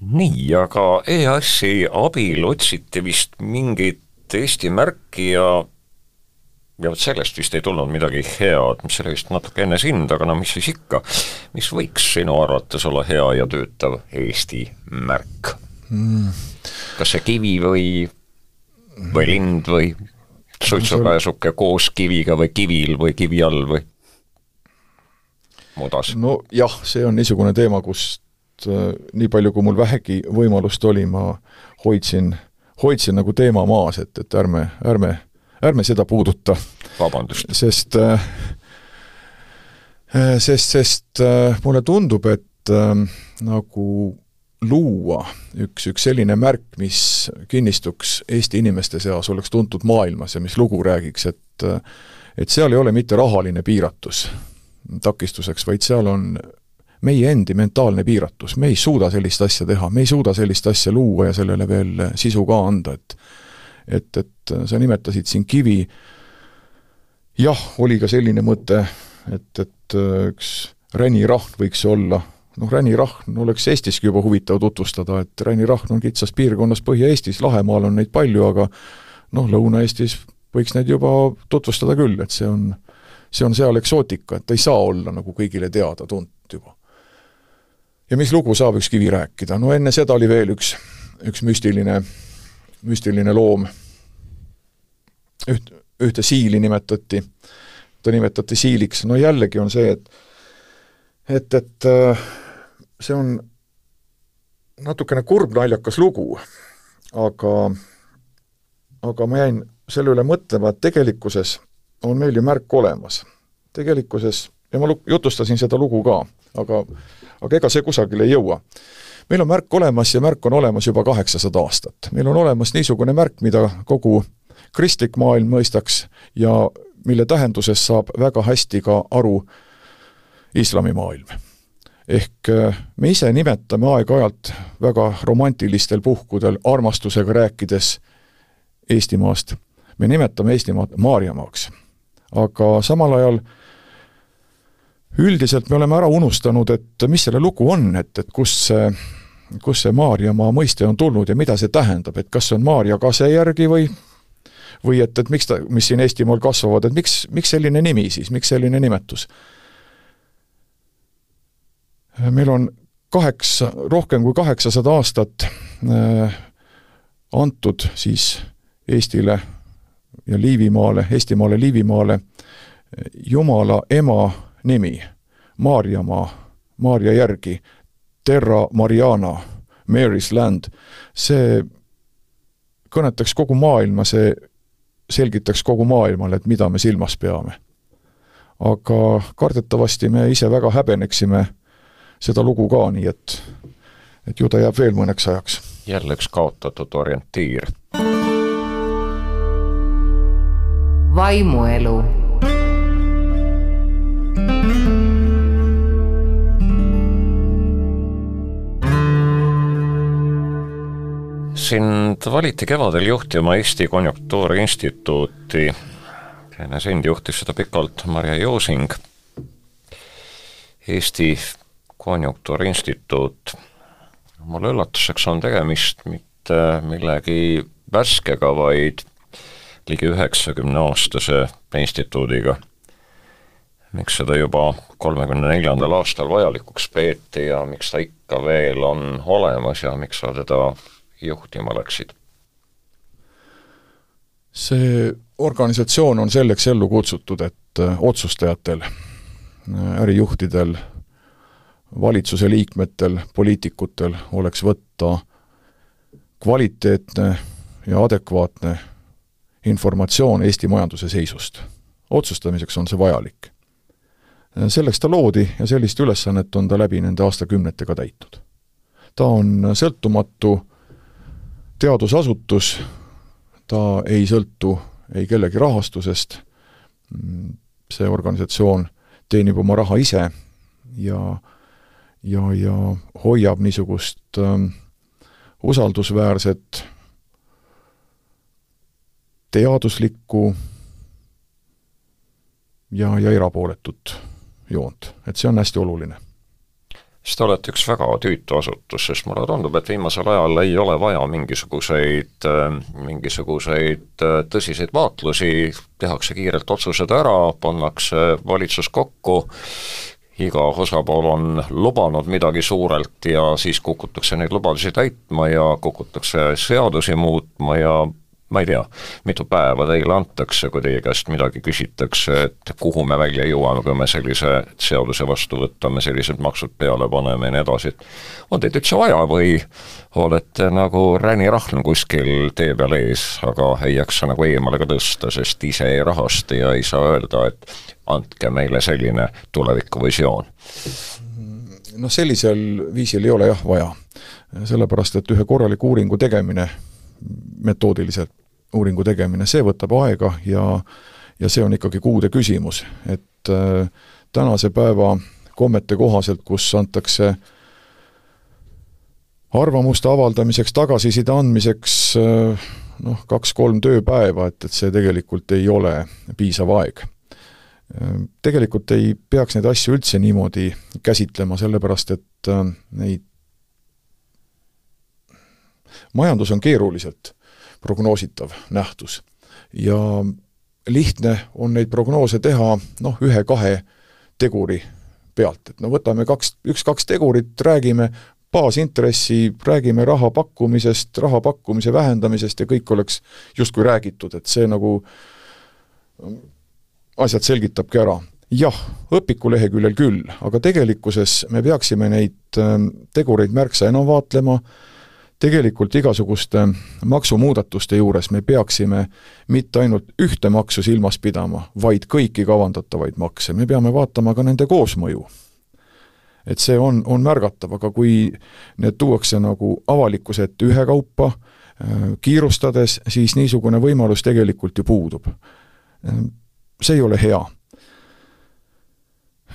Speaker 2: Nii, aga EAS-i abil otsiti vist mingit Eesti märki ja ja vot sellest vist ei tulnud midagi head, mis oli vist natuke enne sind, aga no mis siis ikka, mis võiks sinu arvates olla hea ja töötav Eesti märk mm.? kas see kivi või, või lind või suitsupääsuke koos kiviga või kivil või kivi all või mudas?
Speaker 3: nojah, see on niisugune teema, kust äh, nii palju, kui mul vähegi võimalust oli, ma hoidsin, hoidsin nagu teema maas, et, et ärme, ärme ärme seda puuduta.
Speaker 2: vabandust.
Speaker 3: sest äh, äh, sest, sest äh, mulle tundub, et nagu luua üks, üks selline märk, mis kinnistuks Eesti inimeste seas, oleks tuntud maailmas ja mis lugu räägiks, et et seal ei ole mitte rahaline piiratus takistuseks, vaid seal on meie endi mentaalne piiratus, me ei suuda sellist asja teha, me ei suuda sellist asja luua ja sellele veel sisu ka anda, et et, et sa nimetasid siin kivi, jah, oli ka selline mõte, et, et üks ränirahn võiks olla, noh, ränirahn oleks Eestiski juba huvitav tutvustada, et ränirahn on kitsas piirkonnas Põhja-Eestis, Lahemaal on neid palju, aga noh, Lõuna-Eestis võiks neid juba tutvustada küll, et see on, see on seal eksootika, et ta ei saa olla nagu kõigile teada-tuntud juba. Ja mis lugu saab üks kivi rääkida, no enne seda oli veel üks, üks müstiline müstiline loom, üht, ühte siili nimetati, ta nimetati siiliks, no jällegi on see, et et, et äh, see on natukene kurb naljakas lugu, aga aga ma jäin selle üle mõtlema, et tegelikkuses on meil ju märk olemas. tegelikkuses, ja ma jutustasin seda lugu ka, aga aga ega see kusagile ei jõua meil on märk olemas ja märk on olemas juba kaheksasada aastat. meil on olemas niisugune märk, mida kogu kristlik maailm mõistaks ja mille tähendusest saab väga hästi ka aru islamimaailm. ehk äh, me ise nimetame aeg-ajalt väga romantilistel puhkudel armastusega rääkides Eestimaast, me nimetame Eestimaad Maarjamaaks. aga samal ajal üldiselt me oleme ära unustanud, et mis selle lugu on, et, et kust see kust see Maarjamaa mõiste on tulnud ja mida see tähendab, et kas see on Maarja kase järgi või või et, et miks ta, mis siin Eestimaal kasvavad, et miks, miks selline nimi siis, miks selline nimetus? meil on kaheksa, rohkem kui kaheksasada aastat äh, antud siis Eestile ja Liivimaale, Eestimaale, Liivimaale Jumala ema nimi, Maarjamaa, Maarja järgi, Terra Mariana, Mary's Land, see kõnetaks kogu maailma, see selgitaks kogu maailmale, et mida me silmas peame. aga kardetavasti me ise väga häbeneksime seda lugu ka, nii et, et ju ta jääb veel mõneks ajaks.
Speaker 2: jälle üks kaotatud orientiir.
Speaker 1: vaimuelu
Speaker 2: sind valiti kevadel juhtima Eesti Konjunktuuriinstituuti, enne sind juhtis seda pikalt Marje Joosing. Eesti Konjunktuuriinstituut, mulle üllatuseks on tegemist mitte millegi värskega, vaid ligi üheksakümneaastase instituudiga. miks seda juba kolmekümne neljandal aastal vajalikuks peeti ja miks ta ikka veel on olemas ja miks sa teda juhtima läksid?
Speaker 3: see organisatsioon on selleks ellu kutsutud, et äh, otsustajatel, äh, ärijuhtidel, valitsuse liikmetel, poliitikutel oleks võtta kvaliteetne ja adekvaatne informatsioon Eesti majanduse seisust. otsustamiseks on see vajalik. Äh, selleks ta loodi ja sellist ülesannet on ta läbi nende aastakümnetega täitnud. ta on sõltumatu teadusasutus, ta ei sõltu ei kellegi rahastusest, see organisatsioon teenib oma raha ise ja ja, ja hoiab niisugust ähm, usaldusväärset teaduslikku ja, ja erapooletut joont, et see on hästi oluline
Speaker 2: siis te olete üks väga tüütu asutus, sest mulle tundub, et viimasel ajal ei ole vaja mingisuguseid, äh, mingisuguseid äh, tõsiseid vaatlusi, tehakse kiirelt otsused ära, pannakse valitsus kokku, iga osapool on lubanud midagi suurelt ja siis kukutakse neid lubadusi täitma ja kukutakse seadusi muutma ja ma ei tea, mitu päeva teile antakse, kui teie käest midagi küsitakse, et kuhu me välja jõuame, kui me sellise seaduse vastu võtame, sellised maksud peale paneme ja nii edasi, et on teid üldse vaja või olete nagu ränirahm kuskil tee peal ees, aga ei jaksa nagu eemale ka tõsta, sest ise ei rahasta ja ei saa öelda, et andke meile selline tulevikuvisioon?
Speaker 3: noh, sellisel viisil ei ole jah vaja. sellepärast, et ühe korraliku uuringu tegemine metoodiliselt uuringu tegemine, see võtab aega ja ja see on ikkagi kuude küsimus, et äh, tänase päeva kommete kohaselt, kus antakse arvamuste avaldamiseks, tagasiside andmiseks äh, noh, kaks-kolm tööpäeva, et, et see tegelikult ei ole piisav aeg. Äh, tegelikult ei peaks neid asju üldse niimoodi käsitlema, sellepärast et äh, neid majandus on keeruliselt prognoositav nähtus. ja lihtne on neid prognoose teha noh, ühe-kahe teguri pealt, et no võtame kaks, üks-kaks tegurit, räägime baasintressi, räägime raha pakkumisest, raha pakkumise vähendamisest ja kõik oleks justkui räägitud, et see nagu asjad selgitabki ära. jah, õpikuleheküljel küll, aga tegelikkuses me peaksime neid ähm, tegureid märksa enam vaatlema, tegelikult igasuguste maksumuudatuste juures me peaksime mitte ainult ühte maksu silmas pidama, vaid kõiki kavandatavaid makse, me peame vaatama ka nende koosmõju. et see on, on märgatav, aga kui need tuuakse nagu avalikkuse ette ühekaupa, äh, kiirustades, siis niisugune võimalus tegelikult ju puudub. Äh, see ei ole hea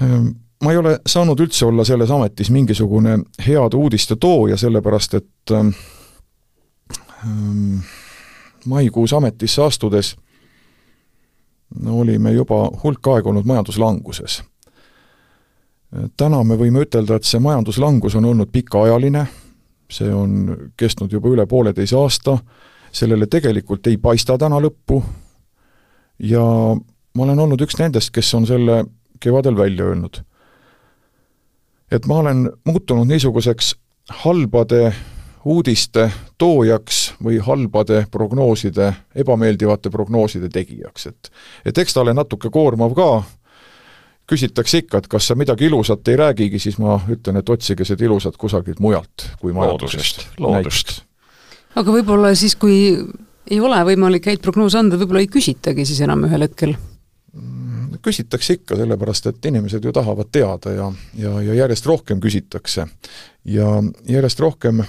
Speaker 3: äh, ma ei ole saanud üldse olla selles ametis mingisugune heade uudiste tooja, sellepärast et ähm, ähm maikuus ametisse astudes no, olime juba hulk aega olnud majanduslanguses. täna me võime ütelda, et see majanduslangus on olnud pikaajaline, see on kestnud juba üle pooleteise aasta, sellele tegelikult ei paista täna lõppu ja ma olen olnud üks nendest, kes on selle kevadel välja öelnud et ma olen muutunud niisuguseks halbade uudiste toojaks või halbade prognooside, ebameeldivate prognooside tegijaks, et et eks ta ole natuke koormav ka, küsitakse ikka, et kas sa midagi ilusat ei räägigi, siis ma ütlen, et otsige seda ilusat kusagilt mujalt kui
Speaker 2: majandusest. loodust.
Speaker 4: aga võib-olla siis, kui ei ole võimalik häid prognoose anda, võib-olla ei küsitagi siis enam ühel hetkel?
Speaker 3: Küsitakse ikka, sellepärast et inimesed ju tahavad teada ja, ja, ja järjest rohkem küsitakse. ja järjest rohkem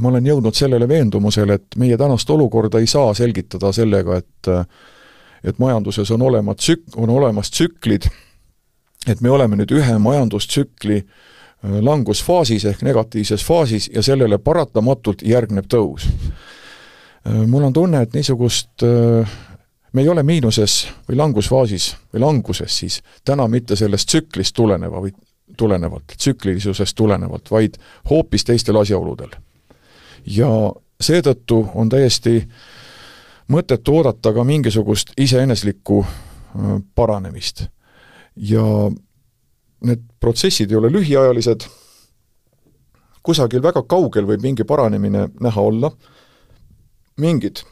Speaker 3: ma olen jõudnud sellele veendumusele, et meie tänast olukorda ei saa selgitada sellega, et et majanduses on olemas tsük-, on olemas tsüklid, et me oleme nüüd ühe majandustsükli äh, langusfaasis ehk negatiivses faasis ja sellele paratamatult järgneb tõus. Äh, mul on tunne, et niisugust äh, me ei ole miinuses või langusfaasis või languses siis täna mitte sellest tsüklist tuleneva või tulenevalt, tsüklilisusest tulenevalt, vaid hoopis teistel asjaoludel. ja seetõttu on täiesti mõttetu oodata ka mingisugust iseeneslikku paranemist. Ja need protsessid ei ole lühiajalised, kusagil väga kaugel võib mingi paranemine näha olla, mingid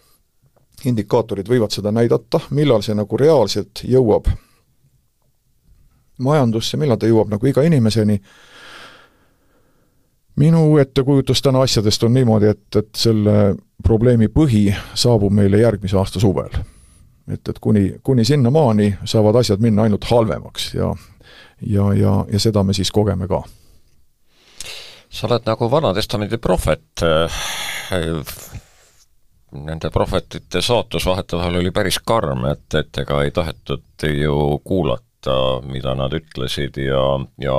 Speaker 3: indikaatorid võivad seda näidata, millal see nagu reaalselt jõuab majandusse, millal ta jõuab nagu iga inimeseni, minu ettekujutus täna asjadest on niimoodi, et, et selle probleemi põhi saabub meile järgmise aasta suvel et, et kuni, kuni sinnamaani saavad asjad minna ainult halvemaks ja ja, ja, ja seda me siis kogeme ka.
Speaker 2: sa oled nagu Vana-testamendi prohvet, nende prohvetite saatus vahetevahel oli päris karm, et, et ega ei tahetud ju kuulata, mida nad ütlesid ja, ja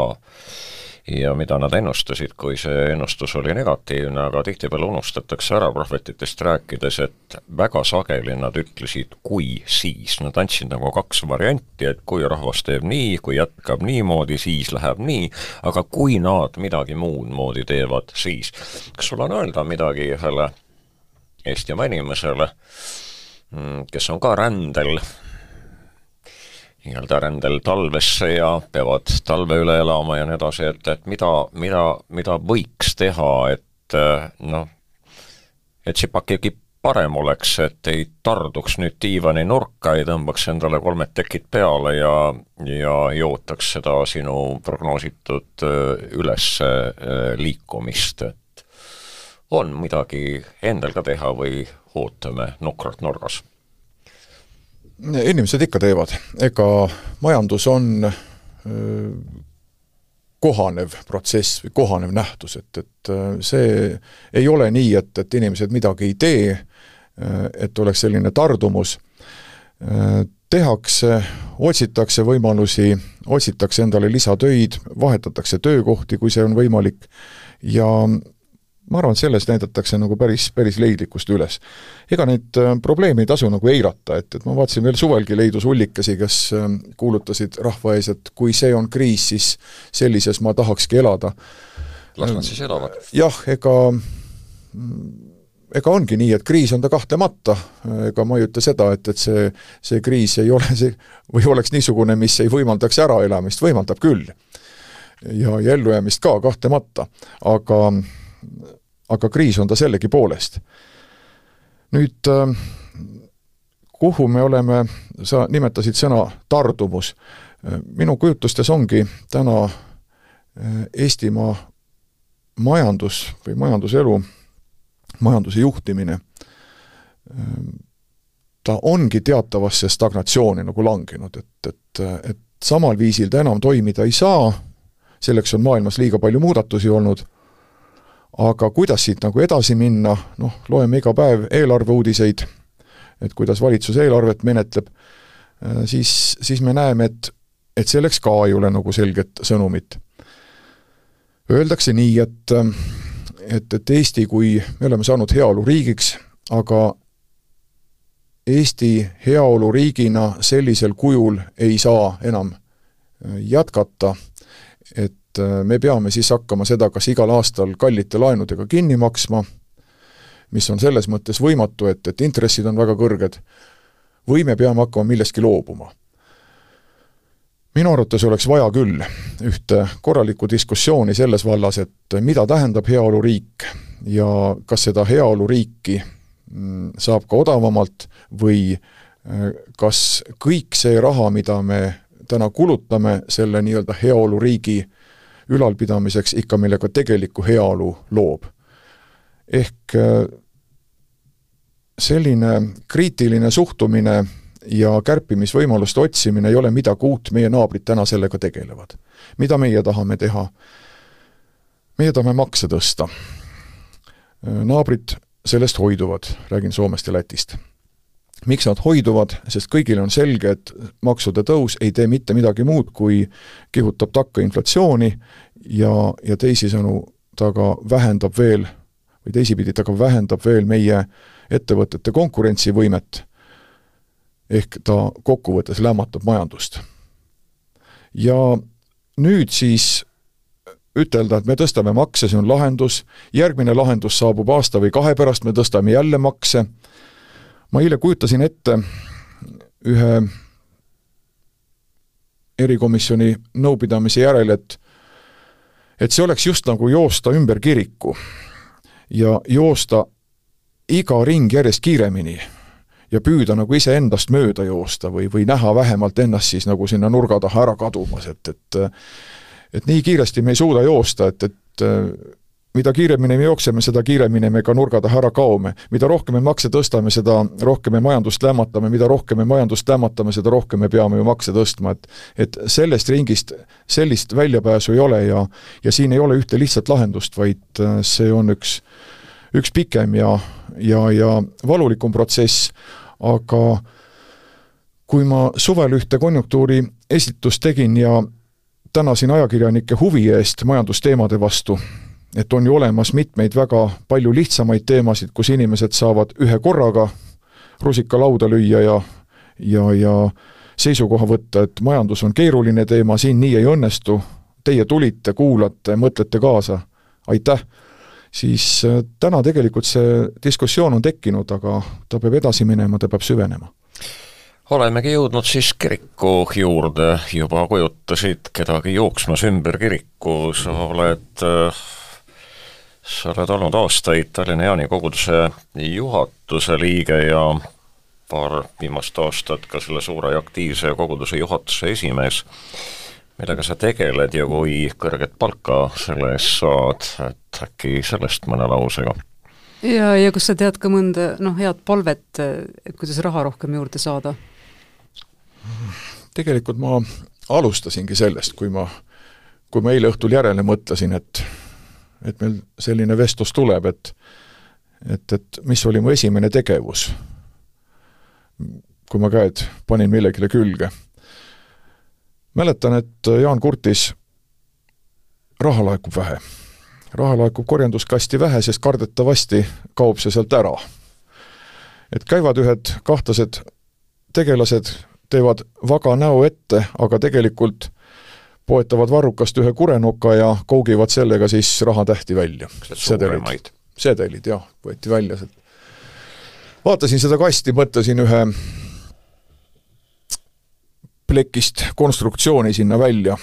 Speaker 2: ja mida nad ennustasid, kui see ennustus oli negatiivne, aga tihtipeale unustatakse ära prohvetitest rääkides, et väga sageli nad ütlesid kui siis, nad andsid nagu kaks varianti, et kui rahvas teeb nii, kui jätkab niimoodi, siis läheb nii, aga kui nad midagi muud moodi teevad, siis. kas sul on öelda midagi ühele Eestimaa inimesele, mm, kes on ka rändel nii-öelda rändel talvesse ja peavad talve üle elama ja nii edasi, et, et mida, mida, mida võiks teha, et noh, et see pakki parem oleks, et ei tarduks nüüd diivani nurka, ei tõmbaks endale kolmed tekid peale ja, ja ei ootaks seda sinu prognoositud üles liikumist, et on midagi endal ka teha või ootame nukralt nurgas?
Speaker 3: Inimesed ikka teevad, ega majandus on kohanev protsess või kohanev nähtus, et, et see ei ole nii, et, et inimesed midagi ei tee, et oleks selline tardumus, tehakse, otsitakse võimalusi, otsitakse endale lisatöid, vahetatakse töökohti, kui see on võimalik, ja ma arvan, et selles näidatakse nagu päris, päris leidlikkust üles. ega neid äh, probleeme ei tasu nagu eirata, et, et ma vaatasin veel suvelgi leidus hullikesi, kes äh, kuulutasid rahva ees, et kui see on kriis, siis sellises ma tahakski elada.
Speaker 2: las nad siis elavad.
Speaker 3: jah, ega ega ongi nii, et kriis on ta kahtlemata, ega ma ei ütle seda, et, et see, see kriis ei ole see, või oleks niisugune, mis ei võimaldaks äraelamist, võimaldab küll. ja, ja ellujäämist ka kahtlemata, aga aga kriis on ta sellegipoolest. nüüd äh, kuhu me oleme, sa nimetasid sõna tardumus, minu kujutlustes ongi täna äh, Eestimaa majandus või majanduselu, majanduse juhtimine, äh, ta ongi teatavasse stagnatsiooni nagu langenud, et, et, et samal viisil ta enam toimida ei saa, selleks on maailmas liiga palju muudatusi olnud aga kuidas siit nagu edasi minna, noh, loeme iga päev eelarveuudiseid, et kuidas valitsus eelarvet menetleb, äh, siis, siis me näeme, et, et selleks ka ei ole nagu selget sõnumit. Öeldakse nii, et et, et Eesti, kui me oleme saanud heaoluriigiks, aga Eesti heaoluriigina sellisel kujul ei saa enam äh, jätkata, et et äh, me peame siis hakkama seda kas igal aastal kallite laenudega kinni maksma, mis on selles mõttes võimatu, et, et intressid on väga kõrged, või me peame hakkama millestki loobuma. minu arvates oleks vaja küll ühte korralikku diskussiooni selles vallas, et mida tähendab heaoluriik ja kas seda heaoluriiki mm, saab ka odavamalt või äh, kas kõik see raha, mida me täna kulutame selle nii-öelda heaoluriigi ülalpidamiseks, ikka meile ka tegelikku heaolu loob. ehk äh, selline kriitiline suhtumine ja kärpimisvõimaluste otsimine ei ole midagi uut, meie naabrid täna sellega tegelevad. mida meie tahame teha? meie tahame makse tõsta. naabrid sellest hoiduvad, räägin Soomest ja Lätist. Miks nad hoiduvad, sest kõigile on selge, et maksude tõus ei tee mitte midagi muud, kui kihutab takka inflatsiooni ja, ja teisisõnu, ta ka vähendab veel, või teisipidi, ta ka vähendab veel meie ettevõtete konkurentsivõimet. Ehk ta kokkuvõttes lämmatab majandust. ja nüüd siis ütelda, et me tõstame makse, see on lahendus, järgmine lahendus saabub aasta või kahe pärast, me tõstame jälle makse, ma eile kujutasin ette ühe erikomisjoni nõupidamise järel, et et see oleks just nagu joosta ümber kiriku ja joosta iga ring järjest kiiremini ja püüda nagu iseendast mööda joosta või, või näha vähemalt ennast siis nagu sinna nurga taha ära kadumas, et, et et nii kiiresti me ei suuda joosta, et, et mida kiiremini me jookseme, seda kiiremini me ka nurga taha ära kaome. mida rohkem me makse tõstame, seda rohkem me majandust lämmatame, mida rohkem me majandust lämmatame, seda rohkem me peame ju makse tõstma, et et sellest ringist sellist väljapääsu ei ole ja ja siin ei ole ühte lihtsat lahendust, vaid see on üks üks pikem ja, ja, ja valulikum protsess, aga kui ma suvel ühte konjunktuuri esitlust tegin ja tänasin ajakirjanike huvi eest majandusteemade vastu, et on ju olemas mitmeid väga palju lihtsamaid teemasid, kus inimesed saavad ühe korraga rusika lauda lüüa ja, ja, ja seisukoha võtta, et majandus on keeruline teema, siin nii ei õnnestu, teie tulite, kuulate, mõtlete kaasa, aitäh! Siis äh, täna tegelikult see diskussioon on tekkinud, aga ta peab edasi minema, ta peab süvenema.
Speaker 2: Olemegi jõudnud siis kiriku juurde, juba kujutasid kedagi jooksmas ümber kiriku, sa oled, äh, sa oled olnud aastaid Tallinna Jaani koguduse juhatuse liige ja paar viimast aastat ka selle suure ja aktiivse koguduse juhatuse esimees millega sa tegeled ja kui kõrget palka selle eest saad, et äkki sellest mõne lausega?
Speaker 4: ja, ja kas sa tead ka mõnda noh, head palvet, et kuidas raha rohkem juurde saada?
Speaker 3: tegelikult ma alustasingi sellest, kui ma, kui ma eile õhtul järele mõtlesin, et et meil selline vestlus tuleb, et et, et mis oli mu esimene tegevus, kui ma käed panin millegile külge mäletan, et Jaan kurtis, raha laekub vähe. raha laekub korjanduskasti vähe, sest kardetavasti kaob see sealt ära. et käivad ühed kahtlased tegelased, teevad vaga näo ette, aga tegelikult poetavad varrukast ühe kurenoka ja kougivad sellega siis rahatähti välja. sedelid, sedelid jah, võeti välja sealt. vaatasin seda kasti, mõtlesin ühe plekist konstruktsiooni sinna välja,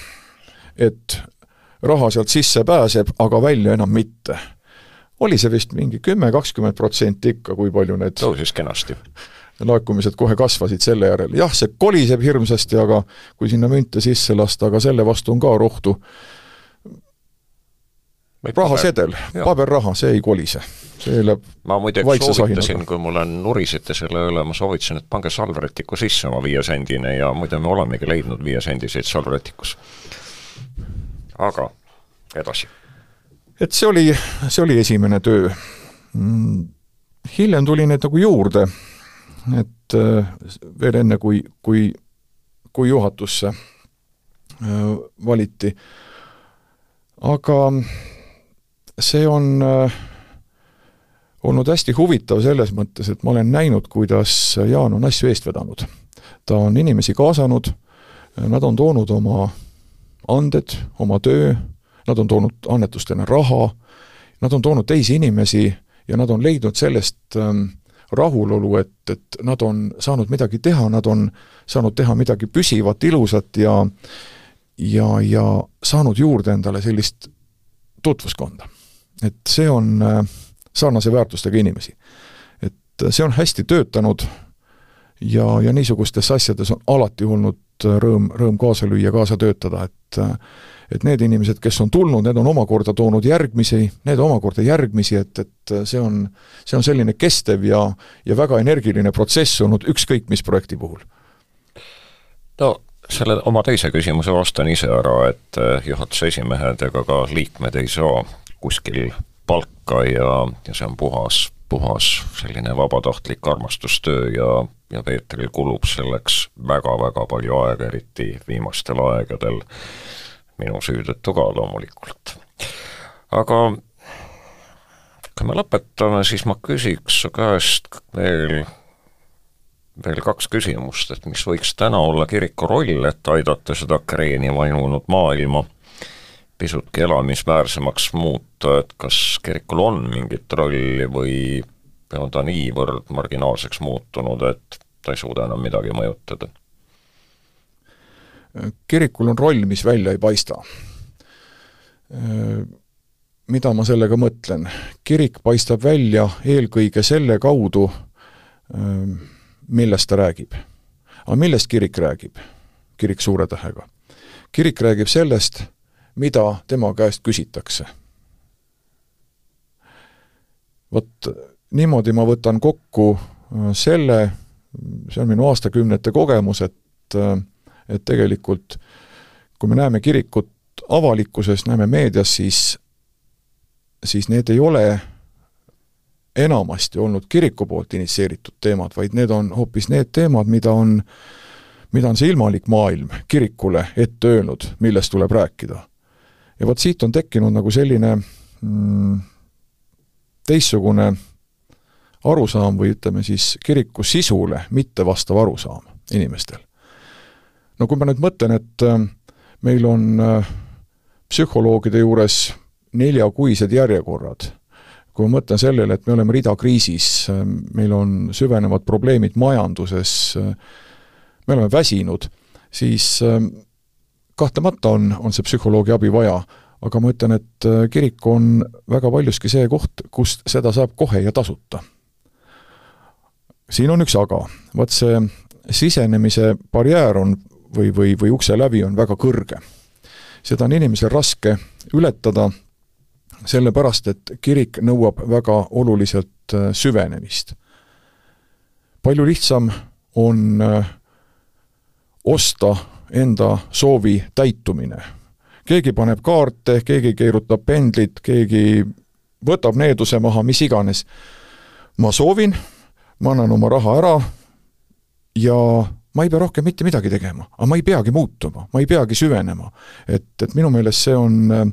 Speaker 3: et raha sealt sisse pääseb, aga välja enam mitte. oli see vist mingi kümme, kakskümmend protsenti ikka, kui palju need
Speaker 2: tõusis kenasti.
Speaker 3: Laekumised kohe kasvasid selle järel, jah, see koliseb hirmsasti, aga kui sinna münte sisse lasta, aga selle vastu on ka rohtu rahasedel, paberraha, see ei kolise. see läheb
Speaker 2: ma muideks soovitasin, kui mulle nurisite selle üle, ma soovitasin, et pange salvrätiku sisse oma viiesendine ja muide me olemegi leidnud viiesendiseid salvrätikus. aga edasi.
Speaker 3: et see oli, see oli esimene töö. Mm, hiljem tuli neid nagu juurde, et äh, veel enne, kui, kui, kui juhatusse äh, valiti, aga see on äh, olnud hästi huvitav selles mõttes, et ma olen näinud, kuidas Jaan on asju eest vedanud. ta on inimesi kaasanud, nad on toonud oma anded, oma töö, nad on toonud annetustena raha, nad on toonud teisi inimesi ja nad on leidnud sellest ähm, rahulolu, et, et nad on saanud midagi teha, nad on saanud teha midagi püsivat, ilusat ja ja, ja saanud juurde endale sellist tutvuskonda. et see on äh, sarnase väärtustega inimesi. et see on hästi töötanud ja, ja niisugustes asjades on alati olnud rõõm, rõõm kaasa lüüa, kaasa töötada, et et need inimesed, kes on tulnud, need on omakorda toonud järgmisi, need omakorda järgmisi, et, et see on, see on selline kestev ja, ja väga energiline protsess olnud ükskõik mis projekti puhul.
Speaker 2: no selle oma teise küsimuse vastan ise ära, et eh, juhatuse esimehed ega ka liikmed ei saa kuskil palka ja, ja see on puhas, puhas selline vabatahtlik armastustöö ja, ja Peetril kulub selleks väga-väga palju aega, eriti viimastel aegadel minu süü tõttu ka loomulikult. aga kui me lõpetame, siis ma küsiks su käest veel, veel kaks küsimust, et mis võiks täna olla kiriku roll, et aidata seda kreeni vaimunud maailma pisutki elamisväärsemaks muuta, et kas kirikul on mingit rolli või on ta niivõrd marginaalseks muutunud, et ta ei suuda enam midagi mõjutada?
Speaker 3: Kirikul on roll, mis välja ei paista. Mida ma sellega mõtlen? kirik paistab välja eelkõige selle kaudu, millest ta räägib. aga millest kirik räägib? kirik suure tähega. kirik räägib sellest, mida tema käest küsitakse. vot niimoodi ma võtan kokku selle, see on minu aastakümnete kogemus, et et tegelikult kui me näeme kirikut avalikkuses, näeme meedias, siis, siis need ei ole enamasti olnud kiriku poolt initsieeritud teemad, vaid need on hoopis need teemad, mida on, mida on see ilmalik maailm kirikule ette öelnud, millest tuleb rääkida. ja vot siit on tekkinud nagu selline mm, teistsugune arusaam või ütleme siis kiriku sisule mittevastav arusaam inimestel no kui ma nüüd mõtlen, et äh, meil on äh, psühholoogide juures neljakuised järjekorrad, kui ma mõtlen sellele, et me oleme ridakriisis, äh, meil on süvenevad probleemid majanduses, me oleme väsinud, siis kahtlemata on, on see psühholoogi abi vaja, aga ma ütlen, et kirik on väga paljuski see koht, kus seda saab kohe ja tasuta. siin on üks aga, vot see sisenemise barjäär on või, või, või ukse läbi on väga kõrge. seda on inimesel raske ületada, sellepärast et kirik nõuab väga oluliselt äh, süvenemist. palju lihtsam on äh, osta enda soovi täitumine. keegi paneb kaarte, keegi keerutab pendlit, keegi võtab needuse maha, mis iganes. ma soovin, ma annan oma raha ära ja ma ei pea rohkem mitte midagi tegema, aga ma ei peagi muutuma, ma ei peagi süvenema. et, et minu meelest see on äh,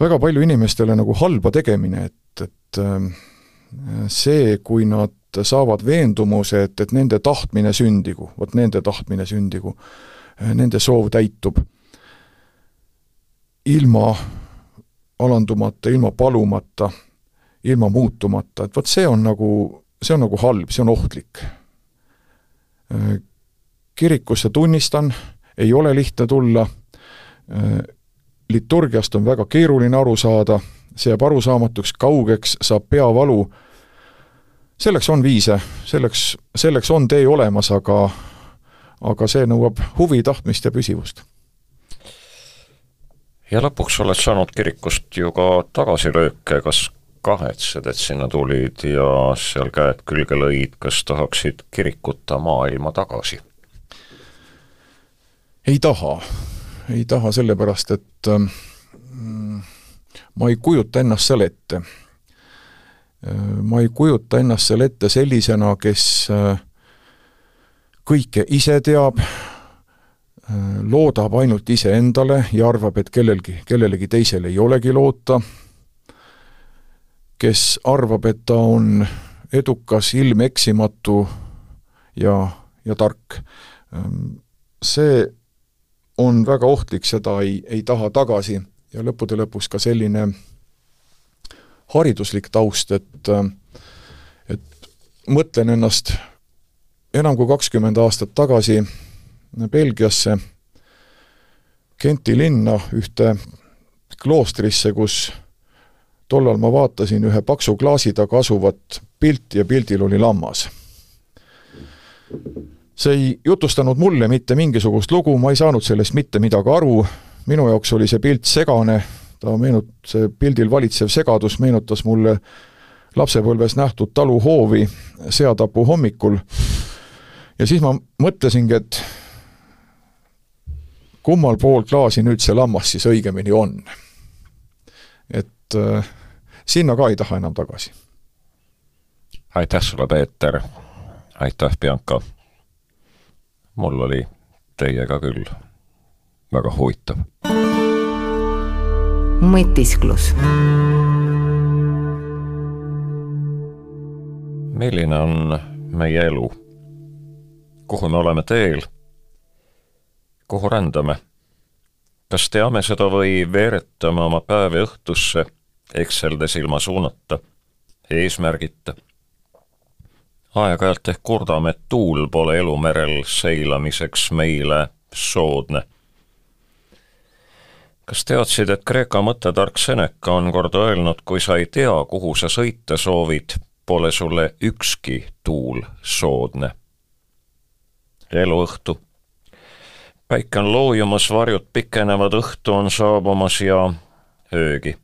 Speaker 3: väga palju inimestele nagu halba tegemine, et, et äh, see, kui nad saavad veendumuse, et, et nende tahtmine sündigu, vot nende tahtmine sündigu, äh, nende soov täitub, ilma alandumata, ilma palumata, ilma muutumata, et vot see on nagu, see on nagu halb, see on ohtlik kirikusse tunnistan, ei ole lihtne tulla, liturgiast on väga keeruline aru saada, see jääb arusaamatuks, kaugeks, saab peavalu, selleks on viise, selleks, selleks on tee olemas, aga aga see nõuab huvi, tahtmist ja püsivust.
Speaker 2: ja lõpuks oled saanud kirikust ju ka tagasilööke, kas kahetsed, et sinna tulid ja seal käed külge lõid, kas tahaksid kirikuta maailma tagasi?
Speaker 3: ei taha, ei taha sellepärast, et mm, ma ei kujuta ennast seal ette. ma ei kujuta ennast seal ette sellisena, kes kõike ise teab, loodab ainult iseendale ja arvab, et kellelgi, kellelegi teisele ei olegi loota kes arvab, et ta on edukas, ilmeksimatu ja, ja tark. see on väga ohtlik, seda ei, ei taha tagasi ja lõppude lõpuks ka selline hariduslik taust, et et mõtlen ennast enam kui kakskümmend aastat tagasi Belgiasse, Genti linna, ühte kloostrisse, kus tollal ma vaatasin ühe paksu klaasi taga asuvat pilti ja pildil oli lammas. see ei jutustanud mulle mitte mingisugust lugu, ma ei saanud sellest mitte midagi aru, minu jaoks oli see pilt segane, ta meenut-, see pildil valitsev segadus meenutas mulle lapsepõlves nähtud taluhoovi seatapu hommikul ja siis ma mõtlesingi, et kummal pool klaasi nüüd see lammas siis õigemini on. Et äh, sinna ka ei taha enam tagasi.
Speaker 2: aitäh sulle, Peeter, aitäh, Bianca. mul oli teiega küll väga huvitav.
Speaker 1: mõtisklus.
Speaker 2: milline on meie elu? kuhu me oleme teel? kuhu rändame? Kas teame seda või veeretame oma päevi õhtusse, ekseldes ilma suunata, eesmärgita? aeg-ajalt ehk kurdame, et tuul pole elumerel seilamiseks meile soodne. kas teadsid, et Kreeka mõttetark Seneca on kord öelnud, kui sa ei tea, kuhu sa sõita soovid, pole sulle ükski tuul soodne eluõhtu. Päike on loojumas, varjud pikenevad, õhtu on saabumas ja öögi.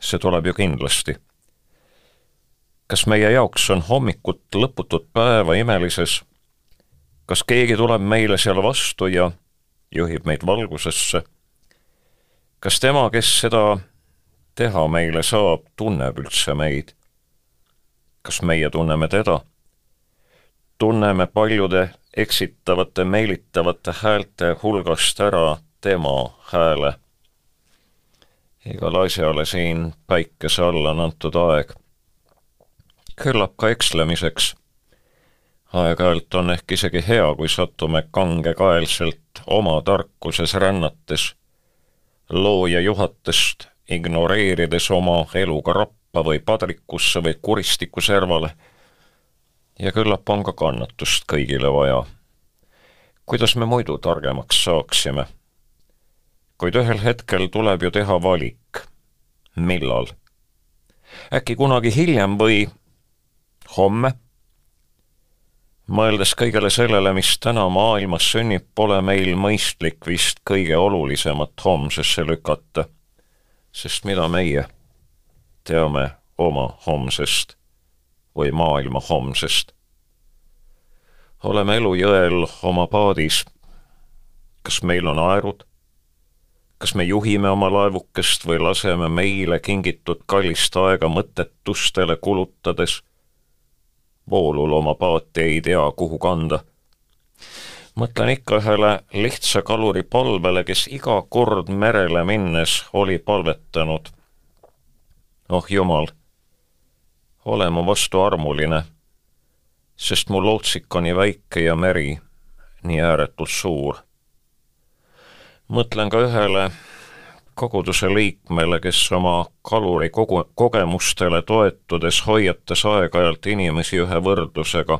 Speaker 2: see tuleb ju kindlasti. kas meie jaoks on hommikut lõputut päeva imelises? kas keegi tuleb meile seal vastu ja juhib meid valgusesse? kas tema, kes seda teha meile saab, tunneb üldse meid? kas meie tunneme teda? tunneme paljude eksitavate meelitavate häälte hulgast ära tema hääle. igale asjale siin päikese all on antud aeg. küllap ka ekslemiseks. aeg-ajalt on ehk isegi hea, kui satume kangekaelselt oma tarkuses rännates, looja juhatest ignoreerides oma eluga rappa või padrikusse või kuristiku servale ja küllap on ka kannatust kõigile vaja. kuidas me muidu targemaks saaksime? kuid ühel hetkel tuleb ju teha valik. millal? äkki kunagi hiljem või homme? mõeldes kõigele sellele, mis täna maailmas sünnib, pole meil mõistlik vist kõige olulisemat homsesse lükata. sest mida meie teame oma homsest või maailma homsest. oleme elujõel oma paadis. kas meil on aerud? kas me juhime oma laevukest või laseme meile kingitud kallist aega mõttetustele kulutades? voolul oma paati ei tea, kuhu kanda. mõtlen ikka ühele lihtsa kaluri palvele, kes iga kord merele minnes oli palvetanud. oh jumal ole mu vastu armuline, sest mu lootsik on nii väike ja meri nii ääretult suur. mõtlen ka ühele koguduse liikmele, kes oma kaluri kogu, kogemustele toetudes hoiatas aeg-ajalt inimesi ühe võrdlusega.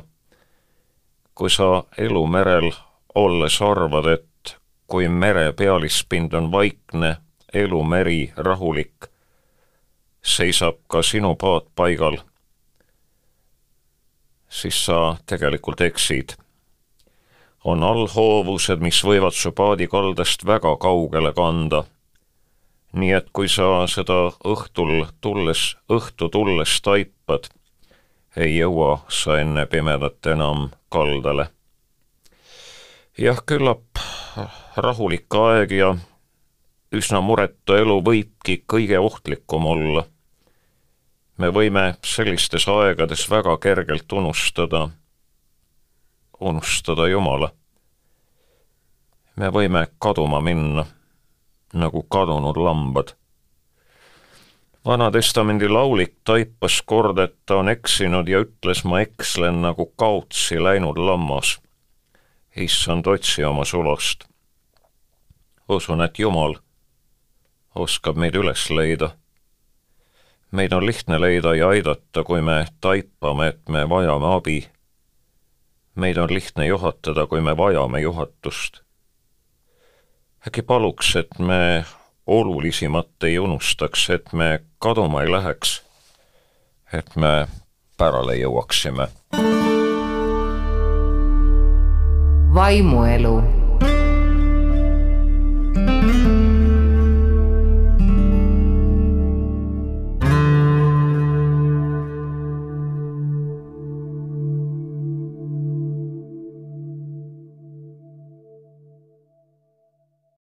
Speaker 2: kui sa elumerel olles arvad, et kui mere pealispind on vaikne, elumeri rahulik, seisab ka sinu paat paigal siis sa tegelikult eksid. on allhoovused, mis võivad su paadikaldast väga kaugele kanda. nii et kui sa seda õhtul tulles, õhtu tulles taipad, ei jõua sa enne pimedat enam kaldale. jah, küllap rahulik aeg ja üsna muretu elu võibki kõige ohtlikum olla me võime sellistes aegades väga kergelt unustada, unustada Jumala. me võime kaduma minna nagu kadunud lambad. Vana-testamendi laulik taipas kord, et ta on eksinud ja ütles, ma ekslen nagu kaotsi läinud lammas. issand, otsi oma sulast. usun, et Jumal oskab meid üles leida meid on lihtne leida ja aidata, kui me taipame, et me vajame abi. meid on lihtne juhatada, kui me vajame juhatust. äkki paluks, et me olulisemat ei unustaks, et me kaduma ei läheks, et me pärale jõuaksime.
Speaker 1: vaimuelu